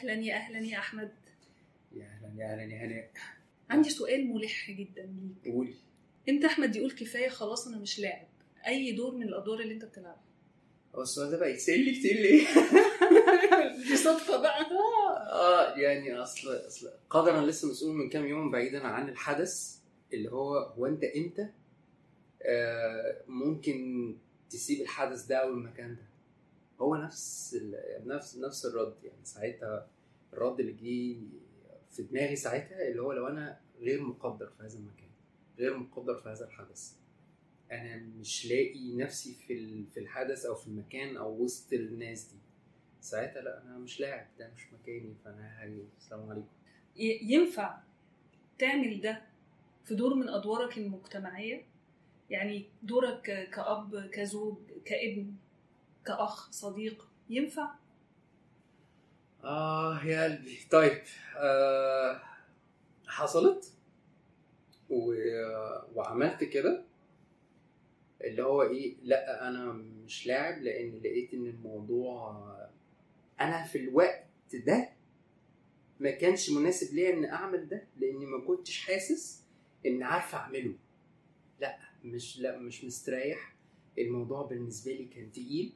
أهلا يا أهلا يا أحمد. يا أهلا يا أهلا يا هناء عندي سؤال ملح جدا ليك. قولي إمتى أحمد يقول كفاية خلاص أنا مش لاعب. أي دور من الأدوار اللي أنت بتلعبها؟ هو السؤال ده بقى يتسأل لي كتير ليه؟ دي صدفة بقى. آه يعني أصل أصل قدرا لسه مسؤول من كام يوم بعيدا عن الحدث اللي هو هو أنت إمتى آه ممكن تسيب الحدث ده أو المكان ده؟ هو نفس نفس نفس الرد يعني. ساعتها الرد اللي جه في دماغي ساعتها اللي هو لو أنا غير مقدر في هذا المكان غير مقدر في هذا الحدث أنا مش لاقي نفسي في في الحدث أو في المكان أو وسط الناس دي. ساعتها لأ أنا مش لاعب ده مش مكاني فأنا هاجي. السلام عليكم. ينفع تعمل ده في دور من أدوارك المجتمعية؟ يعني دورك ك- كأب كزوج كابن؟ كأخ صديق ينفع؟ آه يا قلبي. طيب آه حصلت؟ و... وعملت كده؟ اللي هو إيه لأ أنا مش لاعب لأن لقيت إن الموضوع أنا في الوقت ده ما كانش مناسب ليا إن أعمل ده لأني ما كنتش حاسس إن عارف أعمله. لأ مش لأ مش مستريح. الموضوع بالنسبة لي كان تقيل.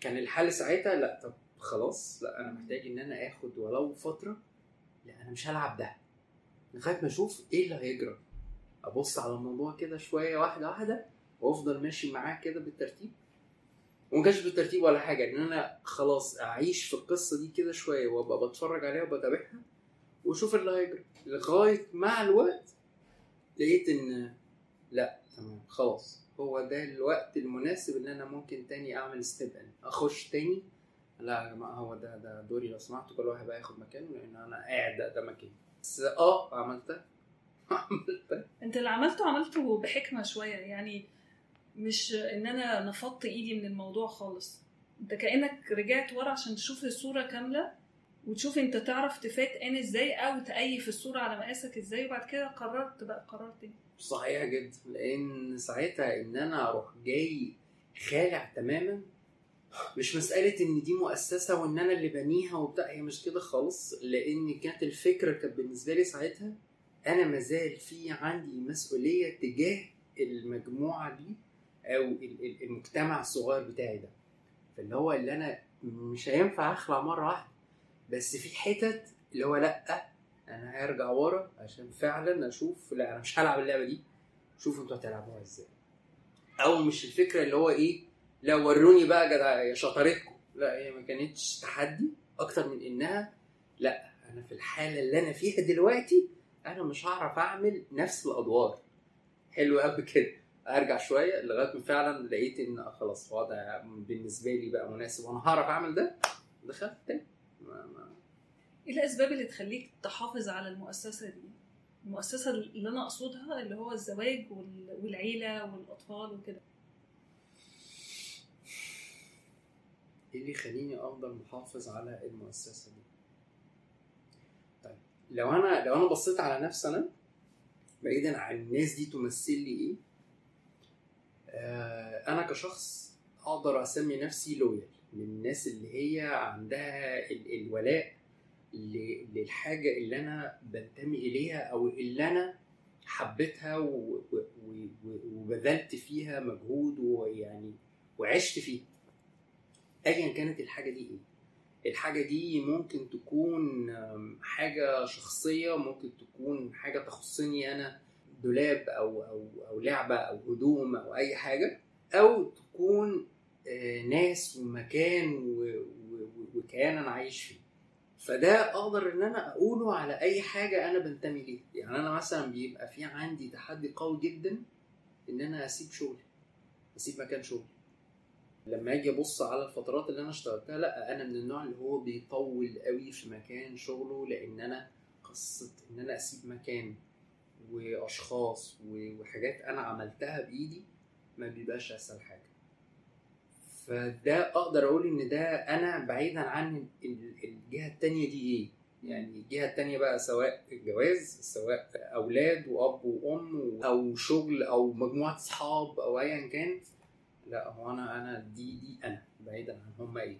كان الحل ساعتها لأ طب خلاص لأ أنا محتاج إن أنا آخد ولو فترة لأ أنا مش هلعب ده. لغاية ما أشوف إيه اللي هيجرى. أبص على الموضوع كده شوية واحدة واحدة وأفضل ماشي معاه كده بالترتيب. وما كانش بالترتيب ولا حاجة إن أنا خلاص أعيش في القصة دي كده شوية وأبقى بتفرج عليها وبتابعها وأشوف اللي هيجرى. لغاية مع الوقت لقيت إن لأ تمام خلاص. هو ده الوقت المناسب ان أنا ممكن تاني أعمل ستيب ان أخش تاني؟ لا يا جماعة هو ده ده دوري. لو سمحتوا كل واحد بقى ياخد مكانه لأن أنا قاعد ده, مكاني. بس آه عملتها عملتها أنت اللي عملته عملته بحكمة شوية. يعني مش إن أنا نفضت إيدي من الموضوع خالص. أنت كأنك رجعت ورا عشان تشوف الصورة كاملة وتشوف أنت تعرف تفات إن إزاي أو تأيف الصورة على مقاسك إزاي وبعد كده قررت بقى قرار تاني صحيح جدا لأن ساعتها إن أنا أروح جاي خالع تماما مش مسألة إن دي مؤسسة وإن أنا اللي بنيها وبتاع هي مش كده خالص لأن كانت الفكرة كانت بالنسبة لي ساعتها أنا مازال في عندي مسؤولية تجاه المجموعة دي أو ال- ال- المجتمع الصغير بتاعي ده. فاللي هو اللي أنا مش هينفع أخلع مرة واحدة بس في حتت اللي هو لأ أنا هرجع ورا عشان فعلا أشوف لا أنا مش هلعب اللعبة دي. شوفوا أنتوا هتلعبوها إزاي. أو مش الفكرة اللي هو إيه لا وروني بقى جدع شطارتكم. لا هي ما كانتش تحدي أكتر من انها لا أنا في الحالة اللي أنا فيها دلوقتي أنا مش هعرف اعمل نفس الادوار. حلو قوي كده. ارجع شوية لغاية ما فعلا لقيت ان خلاص وضع بالنسبة لي بقى مناسب. وأنا هعرف اعمل ده؟ دخلت تاني. إيه الأسباب اللي تخليك تحافظ على المؤسسة دي؟ المؤسسة اللي أنا أقصدها اللي هو الزواج وال- والعيلة والأطفال وكده. إيه اللي يخليني أفضل محافظ على المؤسسة دي؟ طيب لو أنا لو أنا بصيت على نفسي أنا بعيدا عن الناس دي تمثل لي إيه آه أنا كشخص أقدر أسمي نفسي لويال من الناس اللي هي عندها ال- الولاء للحاجة اللي أنا بنتمي إليها أو اللي أنا حبيتها وبذلت فيها مجهود ويعني وعشت فيها ايا كانت الحاجة دي إيه؟ الحاجة دي ممكن تكون حاجة شخصية ممكن تكون حاجة تخصني أنا دولاب أو أو أو لعبة أو هدوم أو أي حاجة أو تكون آه، ناس ومكان وكيان أنا عايش فيه. فده أقدر إن أنا أقوله على أي حاجة أنا بنتمي ليها. يعني أنا مثلا بيبقى في عندي تحدي قوي جدا إن أنا أسيب شغلي أسيب مكان شغلي. لما أجي أبص على الفترات اللي أنا اشتغلتها لأ أنا من النوع اللي هو بيطول قوي في مكان شغله لأن أنا قصة إن أنا أسيب مكان وأشخاص وحاجات أنا عملتها بإيدي ما بيبقاش أسهل حاجة. فده أقدر أقول إن ده أنا بعيدا عن ال- الجهة التانية دي إيه؟ يعني الجهة التانية بقى سواء الجواز سواء أولاد وأب وأم أو شغل أو مجموعة أصحاب أو ايا كان لا هو أنا أنا دي دي أنا بعيدا عن هم إيه.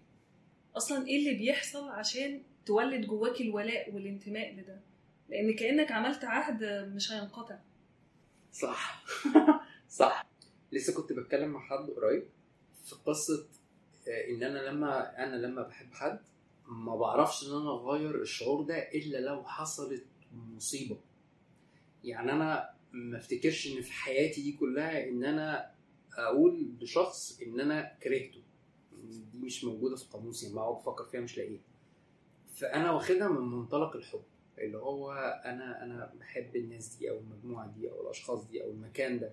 أصلا إيه اللي بيحصل عشان تولد جواك الولاء والانتماء لده؟ لأن كأنك عملت عهد مش هينقطع. صح. صح. لسه كنت بتكلم مع حد قريب. في قصة آه، إن أنا لما أنا لما بحب حد ما بعرفش إن أنا أغير الشعور ده إلا لو حصلت مصيبة. يعني أنا ما أفتكرش إن في حياتي دي كلها إن أنا أقول لشخص إن أنا كرهته. دي مش موجودة في قاموسي لما اقعد أفكر فيها مش لاقيها. فأنا واخدها من منطلق الحب اللي هو أنا أنا بحب الناس دي أو المجموعة دي أو الأشخاص دي أو المكان ده.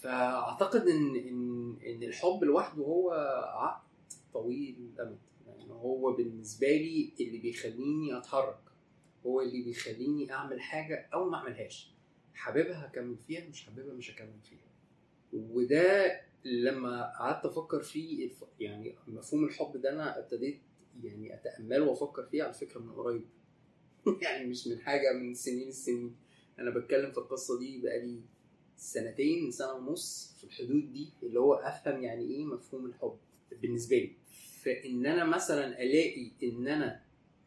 فأعتقد ان ان إن الحب لوحده هو عقد طويل الامد يعني هو بالنسبة لي اللي بيخليني أتحرك. هو اللي بيخليني أعمل حاجة أو ما أعملهاش. حاببها هكمل فيها مش حاببها مش هكمل فيها. وده لما قعدت أفكر فيه يعني مفهوم الحب ده أنا ابتديت يعني اتامله وأفكر فيه على فكرة من قريب. يعني مش من حاجة من سنين السنين. أنا بتكلم في القصة دي بقالي سنتين سنة ونص في الحدود دي اللي هو أفهم يعني إيه مفهوم الحب بالنسبة لي. فإن أنا مثلا ألاقي إن أنا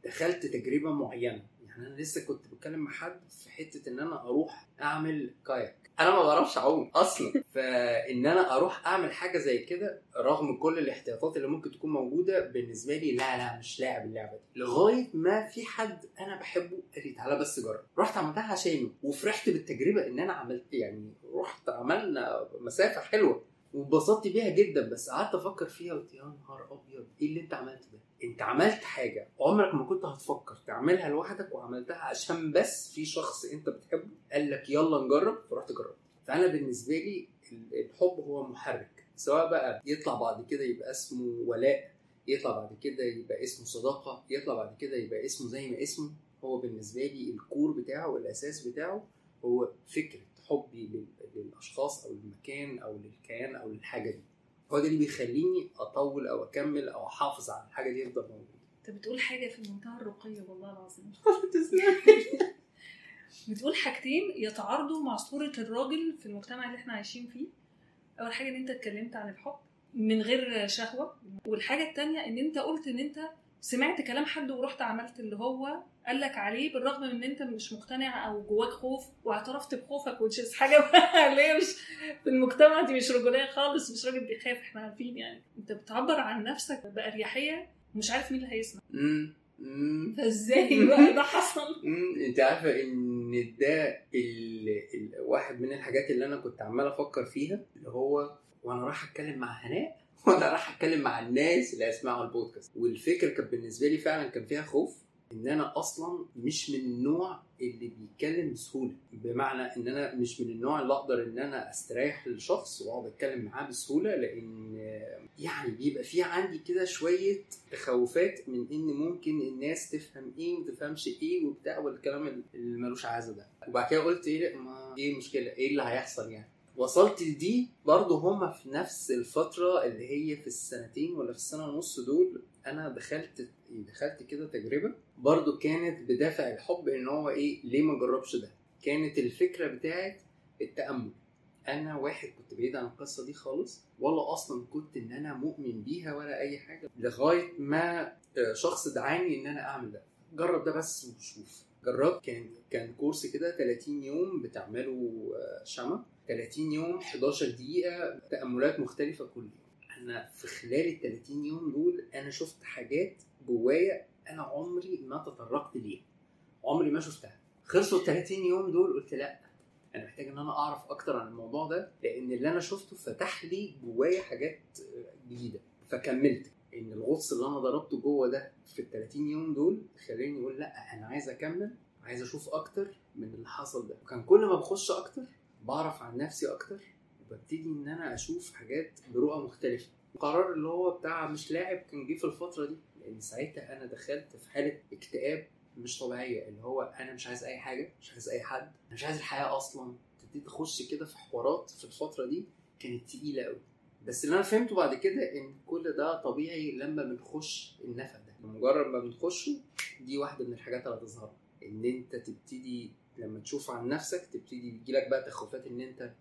دخلت تجربة معينة يعني أنا لسه كنت بتكلم مع حد في حتة إن أنا أروح أعمل كاياك. أنا ما بعرفش أعوم أصلا. فإن أنا أروح أعمل حاجة زي كده رغم كل الاحتياطات اللي ممكن تكون موجودة بالنسبة لي لا لا مش لاعب اللعبة دي. لغاية ما في حد أنا بحبه قال لي تعالى بس جرب. رحت عملتها عشانه وفرحت بالتجربة إن أنا عملت يعني رحت عملنا مسافة حلوة واتبسطت بيها جدا. بس قعدت أفكر فيها قلت يا نهار أبيض إيه اللي أنت عملته ده؟ انت عملت حاجة عمرك ما كنت هتفكر تعملها لوحدك وعملتها عشان بس في شخص انت بتحبه قال لك يلا نجرب فرحت جربت. فأنا بالنسبة لي ال- الحب هو محرك سواء بقى يطلع بعد كده يبقى اسمه ولاء يطلع بعد كده يبقى اسمه صداقة يطلع بعد كده يبقى اسمه زي ما اسمه. هو بالنسبة لي الكور بتاعه والأساس بتاعه هو فكرة حبي لل- للأشخاص أو المكان أو للكيان أو للحاجة دي. هو ده اللي بيخليني أطول أو أكمل أو أحافظ على الحاجة دي يفضل موجود انت بتقول حاجة في منتهى الرقي والله العظيم. بتقول حاجتين يتعارضوا مع صورة الراجل في المجتمع اللي إحنا عايشين فيه. أول حاجة إن أنت اتكلمت عن الحب من غير شهوة والحاجة التانية إن أنت قلت إن أنت سمعت كلام حد ورحت عملت اللي هو قال لك عليه بالرغم من إن أنت مش مقتنع أو جواك خوف واعترفت بخوفك وتشيز حاجة هي مش في المجتمع دي مش رجولية خالص مش راجل بيخاف إحنا عارفين يعني. أنت بتعبر عن نفسك بأريحية ومش عارف مين اللي هيسمع. فإزاي بقى ده حصل؟ أنت عارفة إن ده ال... ال... واحد من الحاجات اللي أنا كنت عمال أفكر فيها اللي هو وأنا رايح أتكلم مع هناء وأنا رايح اتكلم مع الناس اللي هيسمعوا البودكاست. والفكرة كانت بالنسبة لي فعلا كان فيها خوف إن أنا أصلا مش من النوع اللي بيتكلم بسهولة. بمعنى إن أنا مش من النوع اللي أقدر إن أنا أستريح للشخص وأقعد أتكلم معاه بسهولة لأن يعني بيبقى في عندي كده شوية تخوفات من إن ممكن الناس تفهم إيه وما تفهمش إيه وبتاع والكلام اللي ملوش عازة ده. وبعد كده قلت إيه ما إيه المشكلة إيه اللي هيحصل يعني؟ وصلت لدي برضه هما في نفس الفترة اللي هي في السنتين ولا في السنة ونص دول. أنا دخلت دخلت كده تجربة. برضه كانت بدافع الحب إن هو إيه ليه ما جربش ده؟ كانت الفكرة بتاعت التأمل. أنا واحد كنت بعيد عن القصة دي خالص ولا أصلا كنت إن أنا مؤمن بيها ولا أي حاجة لغاية ما آه، شخص دعاني إن أنا أعمل ده. جرب ده بس وشوف. جربت كان كان كورس كده 30 يوم بتعمله آه، شمع. 30 يوم 11 دقيقة تأملات مختلفة كل يوم. أنا في خلال ال 30 يوم دول أنا شفت حاجات جوايا أنا عمري ما تطرقت ليها. عمري ما شفتها. خلصوا ال 30 يوم دول قلت لأ أنا محتاج إن أنا أعرف أكتر عن الموضوع ده لأن اللي أنا شفته فتح لي جوايا حاجات جديدة. فكملت. إن الغطس اللي أنا ضربته جوه ده في ال 30 يوم دول خلاني أقول لأ أنا عايز أكمل عايز أشوف أكتر من اللي حصل ده. وكان كل ما بخش أكتر بعرف عن نفسي أكتر وببتدي إن أنا أشوف حاجات برؤى مختلفة. القرار اللي هو بتاع مش لاعب كان جه في الفترة دي لأن ساعتها أنا دخلت في حالة اكتئاب مش طبيعية اللي هو أنا مش عايز أي حاجة مش عايز أي حد أنا مش عايز الحياة أصلا. ابتديت أخش كده في حوارات في الفترة دي كانت تقيلة قوي بس اللي أنا فهمته بعد كده إن كل ده طبيعي لما بنخش النفق ده. بمجرد ما بنخشه دي واحدة من الحاجات اللي هتظهر. إن أنت تبتدي لما تشوف عن نفسك تبتدي يجيلك بقى تخوفات إن أنت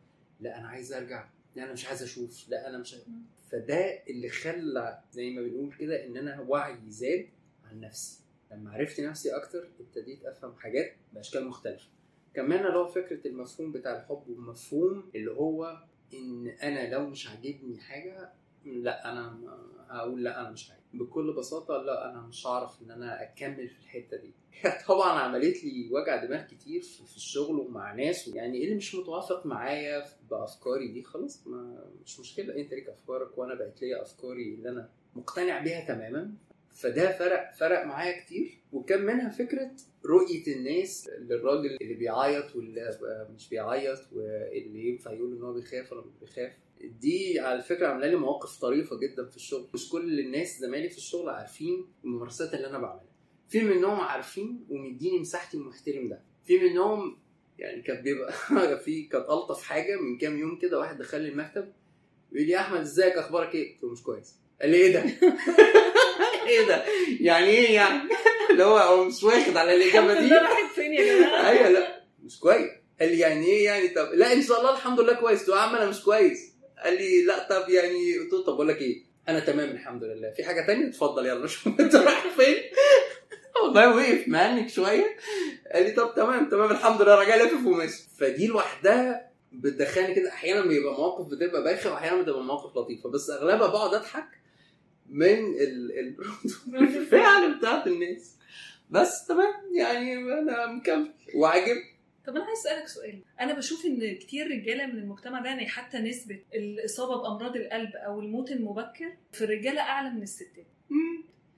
لا أنا عايز أرجع لا أنا مش عايز أشوف لا أنا مش عايز. فده اللي خلى زي ما بنقول كده إن أنا وعي زاد عن نفسي. لما عرفت نفسي أكتر ابتديت أفهم حاجات بأشكال مختلفة. كمان اللي هو فكرة المفهوم بتاع الحب ومفهوم اللي هو إن أنا لو مش عاجبني حاجة لا أنا هقول لا أنا مش عاجب بكل بساطة لا أنا مش هعرف إن أنا أكمل في الحتة دي. طبعا عملت لي وجع دماغ كتير في الشغل ومع ناس يعني اللي مش متوافق معايا بأفكاري دي؟ خلاص ما مش مشكلة. أنت ليك أفكارك وأنا بقت ليا أفكاري اللي أنا مقتنع بيها تماما. فده فرق فرق معايا كتير. وكان منها فكرة رؤية الناس للراجل اللي بيعيط واللي مش بيعيط واللي ينفع يقول إن هو بيخاف ولا مش بيخاف. دي على فكرة عاملة لي مواقف طريفة جدا في الشغل. مش كل الناس زمايلي في الشغل عارفين الممارسات اللي أنا بعملها. في منهم عارفين ومديني مساحتي ومحترم ده. في منهم يعني كان بيبقى في كانت ألطف حاجة من كام يوم كده واحد دخل لي المكتب بيقول لي يا أحمد إزيك؟ أخبارك إيه؟ قلت له مش كويس. قال لي إيه ده؟ إيه ده؟ يعني إيه يعني؟ اللي هو هو مش واخد على الاجابه الحمد دي راحت فين يا جماعة؟ أيوه لا مش كويس. قال لي يعني إيه يعني؟ طب لا إن شاء الله الحمد لله كويس. قلت له يا عم أنا مش كويس. قال لي لا طب يعني قلت له طب أقول لك إيه؟ أنا تمام الحمد لله. في حاجة تانية؟ اتفضل يلا شوف أنت رايح فين؟ والله وقف مهنك شوية. قال لي طب تمام تمام الحمد لله راجع لافف وماشي فدي لوحدها بتدخلني كده أحيانا بيبقى مواقف بتبقى بايخة وأحيانا بتبقى مواقف لطيفة. بس أغلبها بقعد أضحك من ال ال الفعل بتاعت الناس. بس تمام يعني أنا مكمل. وعاجب طب أنا عايز أسألك سؤال أنا بشوف إن كتير رجالة من المجتمع ده يعني حتى نسبة الإصابة بأمراض القلب أو الموت المبكر في الرجالة أعلى من الستات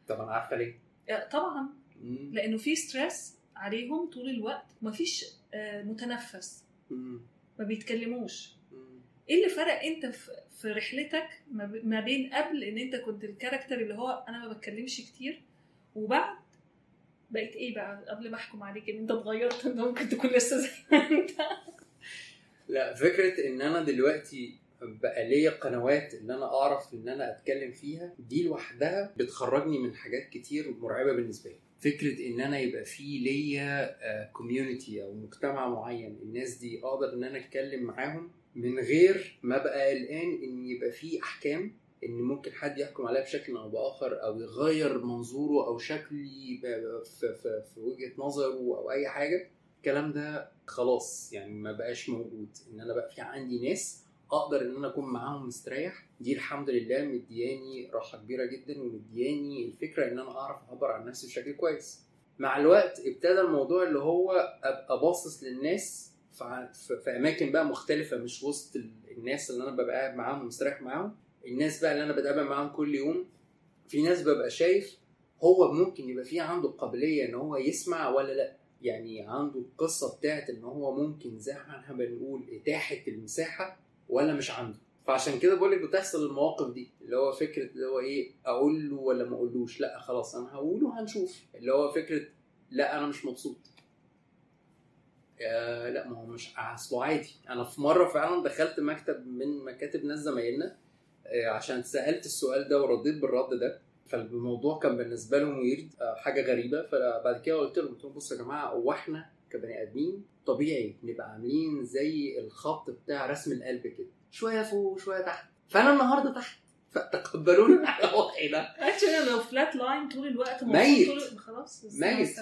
طبعا عارفة ليه؟ آه، طبعا مم. لأنه في stress عليهم طول الوقت ومفيش آه، متنفس مم. ما بيتكلموش مم. إيه اللي فرق أنت في في رحلتك ما ب- ما بين قبل إن أنت كنت ال character اللي هو أنا ما بتكلمش كتير وبعد بقيت إيه بقى؟ قبل ما أحكم عليك إن أنت اتغيرت انت ممكن تكون لسه زي ما أنت. لا فكرة إن أنا دلوقتي بقى ليا قنوات إن أنا أعرف إن أنا أتكلم فيها دي لوحدها بتخرجني من حاجات كتير مرعبة بالنسبة لي. فكرة إن أنا يبقى في ليا كوميونتي أو مجتمع معين الناس دي أقدر إن أنا أتكلم معاهم من غير ما بقى قلقان إن يبقى في أحكام إن ممكن حد يحكم عليا بشكل أو بآخر أو يغير منظوره أو شكلي في, في, وجهة نظره أو أي حاجة الكلام ده خلاص يعني ما بقاش موجود. إن أنا بقى في عندي ناس أقدر إن أنا أكون معاهم مستريح دي الحمد لله مدياني راحة كبيرة جدا ومدياني الفكرة إن أنا أعرف أعبر عن نفسي بشكل كويس. مع الوقت ابتدى الموضوع اللي هو أبقى باصص للناس في, أماكن بقى مختلفة مش وسط ال- الناس اللي أنا ببقى قاعد معاهم مستريح معاهم. الناس بقى اللي أنا بتقابل معاهم كل يوم في ناس ببقى شايف هو ممكن يبقى في عنده قابلية إن هو يسمع ولا لأ. يعني عنده القصة بتاعت إن هو ممكن زي ما إحنا بنقول إتاحة المساحة ولا مش عنده. فعشان كده بقول لك بتحصل المواقف دي اللي هو فكرة اللي هو إيه أقول له ولا ما أقولوش؟ لأ خلاص أنا هقوله وهنشوف. اللي هو فكرة لأ أنا مش مبسوط. آه لأ ما هو مش اصله عادي. أنا في مرة فعلا دخلت مكتب من مكاتب ناس زمايلنا عشان سألت السؤال ده ورديت بالرد ده فالموضوع كان بالنسبة لهم ويرد آه حاجة غريبة. فبعد كده قلت لهم قلت لهم بصوا يا جماعة هو إحنا كبني آدمين طبيعي نبقى عاملين زي الخط بتاع رسم القلب كده شوية فوق وشوية تحت. فأنا النهارده تحت فتقبلوني على وضعي ده. actually لو flat line طول الوقت ميت. طول خلاص ميت.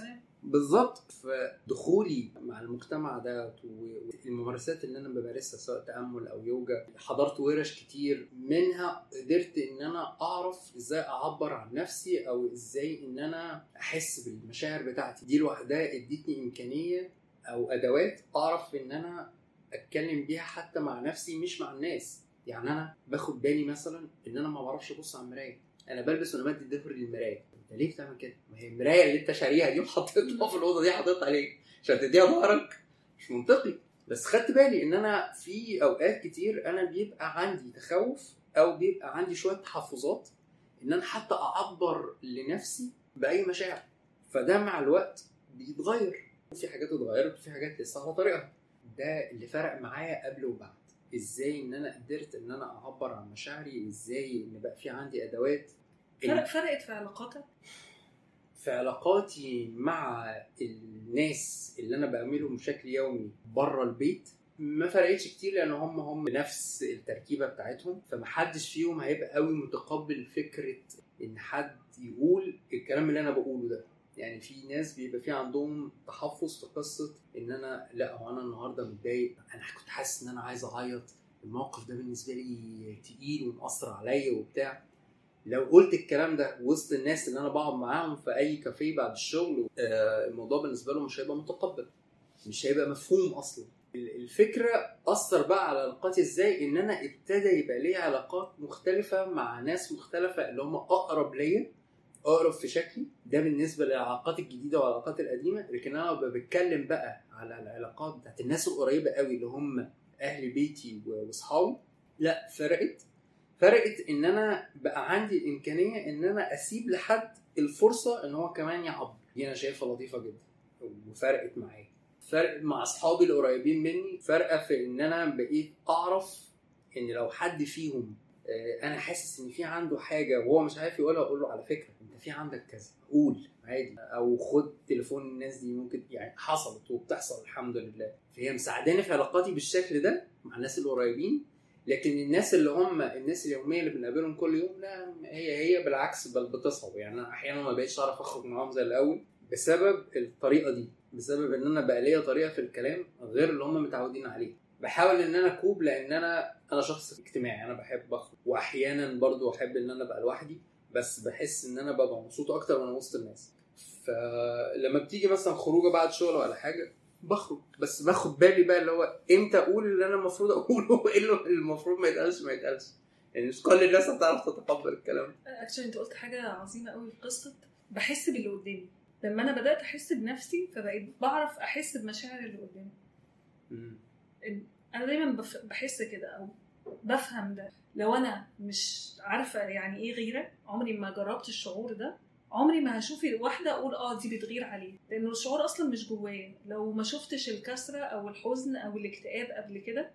بالظبط. فدخولي مع المجتمع ده والممارسات اللي أنا بمارسها سواء تأمل أو يوجا حضرت ورش كتير منها قدرت إن أنا أعرف إزاي أعبر عن نفسي أو إزاي إن أنا أحس بالمشاعر بتاعتي. دي لوحدها إدتني إمكانية أو أدوات أعرف إن أنا أتكلم بيها حتى مع نفسي مش مع الناس. يعني أنا باخد بالي مثلا إن أنا ما بعرفش أبص على المراية. أنا بلبس وأنا مدي ظهري للمراية. انت ليه بتعمل كده؟ ما هي المراية اللي انت شاريها دي وحطيتها في الأوضة دي حاططها ليه؟ عشان تديها ظهرك. مش منطقي. بس خدت بالي إن أنا في أوقات كتير أنا بيبقى عندي تخوف أو بيبقى عندي شوية تحفظات إن أنا حتى أعبر لنفسي بأي مشاعر. فده مع الوقت بيتغير. في حاجات اتغيرت وفي حاجات لسه على طريقها. ده اللي فرق معايا قبل وبعد. إزاي إن أنا قدرت إن أنا أعبر عن مشاعري؟ وازاي إن بقى في عندي أدوات فرق فرقت في علاقاتك؟ في علاقاتي مع الناس اللي أنا بعملهم بشكل يومي بره البيت ما فرقتش كتير لأن هم هم نفس التركيبة بتاعتهم. فمحدش فيهم هيبقى قوي متقبل فكرة إن حد يقول الكلام اللي أنا بقوله ده. يعني في ناس بيبقى في عندهم تحفظ في قصة إن أنا لأ هو أنا النهارده متضايق أنا كنت حاسس إن أنا عايز أعيط الموقف ده بالنسبة لي تقيل ومأثر عليا وبتاع. لو قلت الكلام ده وسط الناس اللي أنا بقعد معاهم في أي كافيه بعد الشغل آه، الموضوع بالنسبة لهم مش هيبقى متقبل مش هيبقى مفهوم أصلا. ال- الفكرة أثر بقى على علاقاتي إزاي؟ إن أنا ابتدى يبقى لي علاقات مختلفة مع ناس مختلفة اللي هم أقرب ليا أقرب في شكلي. ده بالنسبة للعلاقات الجديدة والعلاقات القديمة. لكن أنا بتكلم بقى على العلاقات بتاعت الناس القريبة قوي اللي هم أهل بيتي وأصحابي لا فرقت. فرقت إن أنا بقى عندي الإمكانية إن أنا أسيب لحد الفرصة إن هو كمان يعبر دي أنا شايفها لطيفة جدا. وفرقت معايا. فرق مع أصحابي القريبين مني. فرقة في إن أنا بقيت أعرف إن لو حد فيهم آه، أنا حاسس إن في عنده حاجة وهو مش عارف يقولها أقول له على فكرة أنت في عندك كذا قول عادي. أو خد تليفون الناس دي ممكن يعني حصلت وبتحصل الحمد لله. فهي مساعداني في علاقاتي بالشكل ده مع الناس القريبين. لكن الناس اللي هم الناس اليومية اللي بنقابلهم كل يوم لا هي هي بالعكس بل بتصعب يعني أنا أحيانا ما بقيتش أعرف أخرج معاهم زي الأول بسبب الطريقة دي بسبب إن أنا بقى ليا طريقة في الكلام غير اللي هم متعودين عليه. بحاول إن أنا أكوب لأن أنا أنا شخص اجتماعي أنا بحب أخرج. واحيانا برضو أحب إن أنا أبقى لوحدي بس بحس إن أنا ببقى مبسوط أكتر وأنا وسط الناس. فلما بتيجي مثلا خروجة بعد شغل ولا حاجة بخرج بس باخد بالي بقى اللي هو إمتى أقول اللي أنا المفروض أقوله وإيه اللي المفروض ما يتقالش ما يتقالش. يعني مش كل الناس هتعرف تتقبل الكلام. اكشلي أنت قلت حاجة عظيمة قوي في قصة بحس باللي قدامي. لما أنا بدأت أحس بنفسي فبقيت بعرف أحس بمشاعر اللي قدامي. أنا دايما. بحس كده أو بفهم ده. لو أنا مش عارفة يعني إيه غيره عمري ما جربت الشعور ده. عمري ما هشوف واحدة أقول آه دي بتغير عليه لأنه الشعور أصلا مش جوايا لو ما شفتش الكسرة أو الحزن أو الاكتئاب قبل كده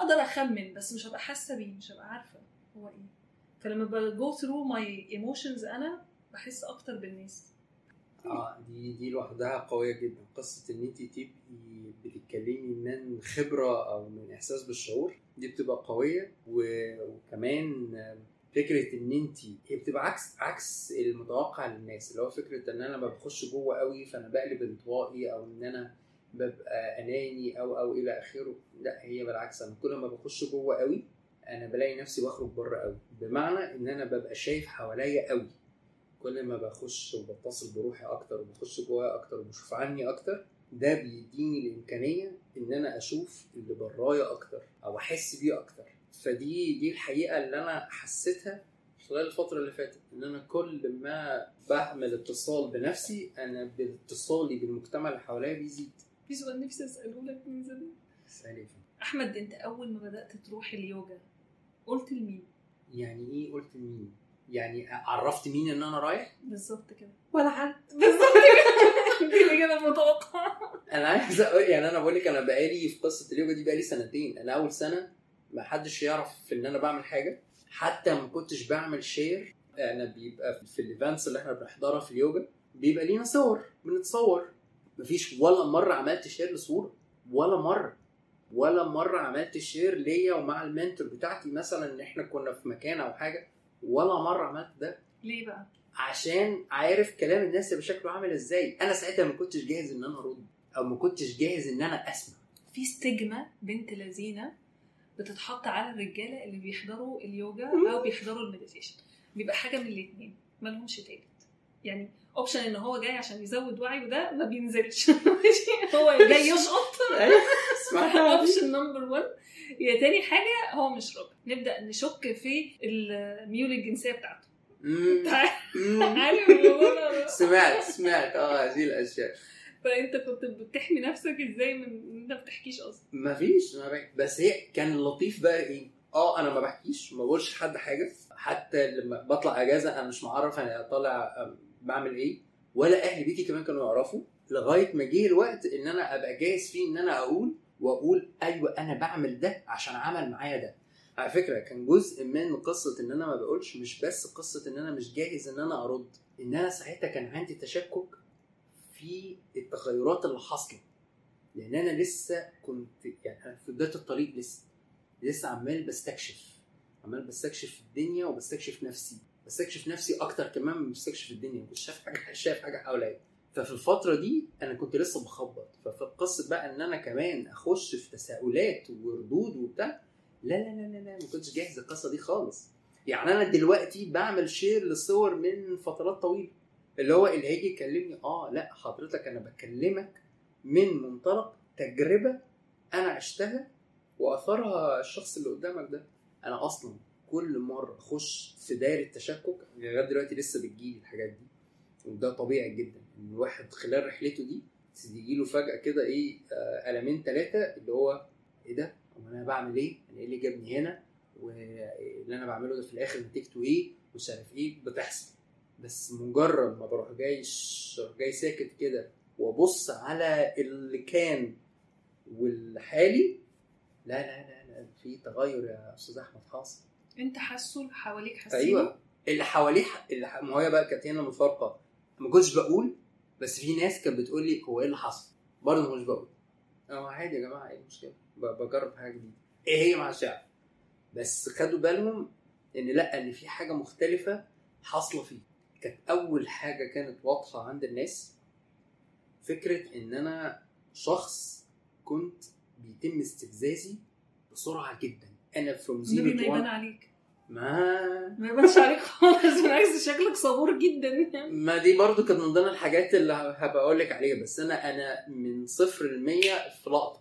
أقدر أخمن بس مش هبقى حاسة بيه مش هبقى عارفة هو إيه. فلما ب go through my emotions أنا بحس أكتر بالناس. آه دي دي لوحدها قوية جدا. قصة إن انت تبقي بتتكلمي من خبرة أو من إحساس بالشعور دي بتبقى قوية. وكمان فكرة إن انت هي بتبقى عكس عكس المتوقع للناس اللي هو فكرة إن أنا بخش جوه قوي فأنا بقلب انطوائي أو إن أنا ببقى أناني أو أو إلى آخره. لأ هي بالعكس أنا كل ما بخش جوه قوي أنا بلاقي نفسي بخرج بره قوي. بمعنى إن أنا ببقى شايف حواليا قوي. كل ما بخش وبتصل بروحي أكتر وبخش جوايا أكتر وبشوف عني أكتر ده بيديني الإمكانية إن أنا أشوف اللي برايا أكتر أو أحس بيه أكتر. فدي دي الحقيقة اللي أنا حسيتها خلال الفترة اللي فاتت إن أنا كل ما بعمل اتصال بنفسي أنا باتصالي بالمجتمع اللي حواليا بيزيد. في سؤال نفسي أسأله لك من زمان. سالفة. أحمد أنت أول ما بدأت تروح اليوجا قلت لمين؟ يعني إيه قلت مين يعني عرفت مين إن أنا رايح؟ بالظبط كده. ولا حد. بالظبط كده. دي الإجابة المتوقعة. أنا عايز يعني أنا بقول لك أنا بقالي في قصة اليوجا دي بقالي سنتين. أنا أول سنة ما حدش يعرف إن أنا بعمل حاجة. حتى ما كنتش بعمل share أنا بيبقى في ال events اللي إحنا بنحضرها في اليوجا بيبقى لينا صور بنتصور. مفيش ولا مرة عملت share لصورة ولا مرة. ولا مرة عملت share ليا ومع ال mentor بتاعتي مثلا إن إحنا كنا في مكان أو حاجة ولا مرة عملت ده. ليه بقى؟ عشان عارف كلام الناس يبقى شكله عامل إزاي. أنا ساعتها ما كنتش جاهز إن أنا أرد أو ما كنتش جاهز إن أنا أسمع. في stigma بنت اللذينة بتتحط على الرجالة اللي بيحضروا اليوجا أو بيحضروا ال meditation. بيبقى حاجة من الاثنين مالهمش تالت. يعني option إن هو جاي عشان يزود وعي وده ما بينزلش. هو جاي يشقط. option number 1 يا تاني حاجة هو مش راجل نبدأ نشك في الميول الجنسية بتاعته. عارف ده؟ سمعت سمعت. آه هذه الأشياء. فانت كنت بتحمي نفسك إزاي من إن أنت ما بتحكيش أصلا. ما فيش ما بحكي. بس هي كان اللطيف بقى إيه؟ آه أنا ما بحكيش ما بقولش لحد حاجة. حتى لما بطلع أجازة أنا مش معرف أنا طالع بعمل إيه. ولا أهل بيتي كمان كانوا يعرفوا. لغاية ما جه الوقت إن أنا أبقى جاهز فيه إن أنا أقول وأقول أيوه أنا بعمل ده عشان عمل معايا ده. على فكرة كان جزء من قصة إن أنا ما بقولش مش بس قصة إن أنا مش جاهز إن أنا أرد. إن أنا ساعتها كان عندي تشكك في التغيرات اللي حاصلة. لأن أنا لسه كنت يعني أنا في بداية الطريق لسه. لسه عمال بستكشف. عمال بستكشف الدنيا وبستكشف نفسي. بستكشف نفسي أكتر كمان من بستكشف الدنيا. مش شايف حاجة شايف حاجة حواليا. ففي الفترة دي أنا كنت لسه بخبط. ففي قصه بقى إن أنا كمان أخش في تساؤلات وردود وبتاع لا لا لا لا, لا ما كنتش جاهز القصة دي خالص. يعني أنا دلوقتي بعمل شير لصور من فترات طويلة. اللي هو اللي هيجي يكلمني آه لأ حضرتك أنا بكلمك من منطلق تجربة أنا عشتها وأثرها الشخص اللي قدامك ده أنا أصلا كل مرة أخش في دايرة تشكك لغاية دلوقتي لسه بتجيلي الحاجات دي وده طبيعي جدا إن الواحد خلال رحلته دي تيجي له فجأة كده إيه آه، قلمين ثلاثة اللي هو إيه ده؟ أنا بعمل إيه؟ أنا إيه اللي جابني هنا؟ واللي أنا بعمله ده في الآخر نتيجته إيه؟ مش عارف إيه بتحصل بس مجرد ما بروح جاي جاي ساكت كده وابص على اللي كان والحالي لا لا لا لا في تغير يا أستاذ أحمد حاصل. أنت حاسه؟ اللي حواليك حاسين أيوه. اللي حواليه اللي ح- ما هي بقى كانت هنا مفارقه ما كنتش بقول بس في ناس كانت بتقول لي هو إيه اللي حصل؟ برضه ما كنتش بقول. أه عادي يا جماعة إيه المشكلة؟ بجرب حاجة جديدة. إيه هي مع الشعب؟ بس خدوا بالهم إن لأ إن في حاجة مختلفة حاصلة فيه. كانت أول حاجة كانت واضحة عند الناس فكرة إن أنا شخص كنت بيتم استفزازي بسرعة جدا. أنا from النبي ما zero يبان عليك. ما ما يبانش عليك خالص بالعكس شكلك صبور جدا ما دي برضو كانت من ضمن الحاجات اللي هبقى أقول لك عليها. بس أنا أنا من صفر ل 100 في لقطة.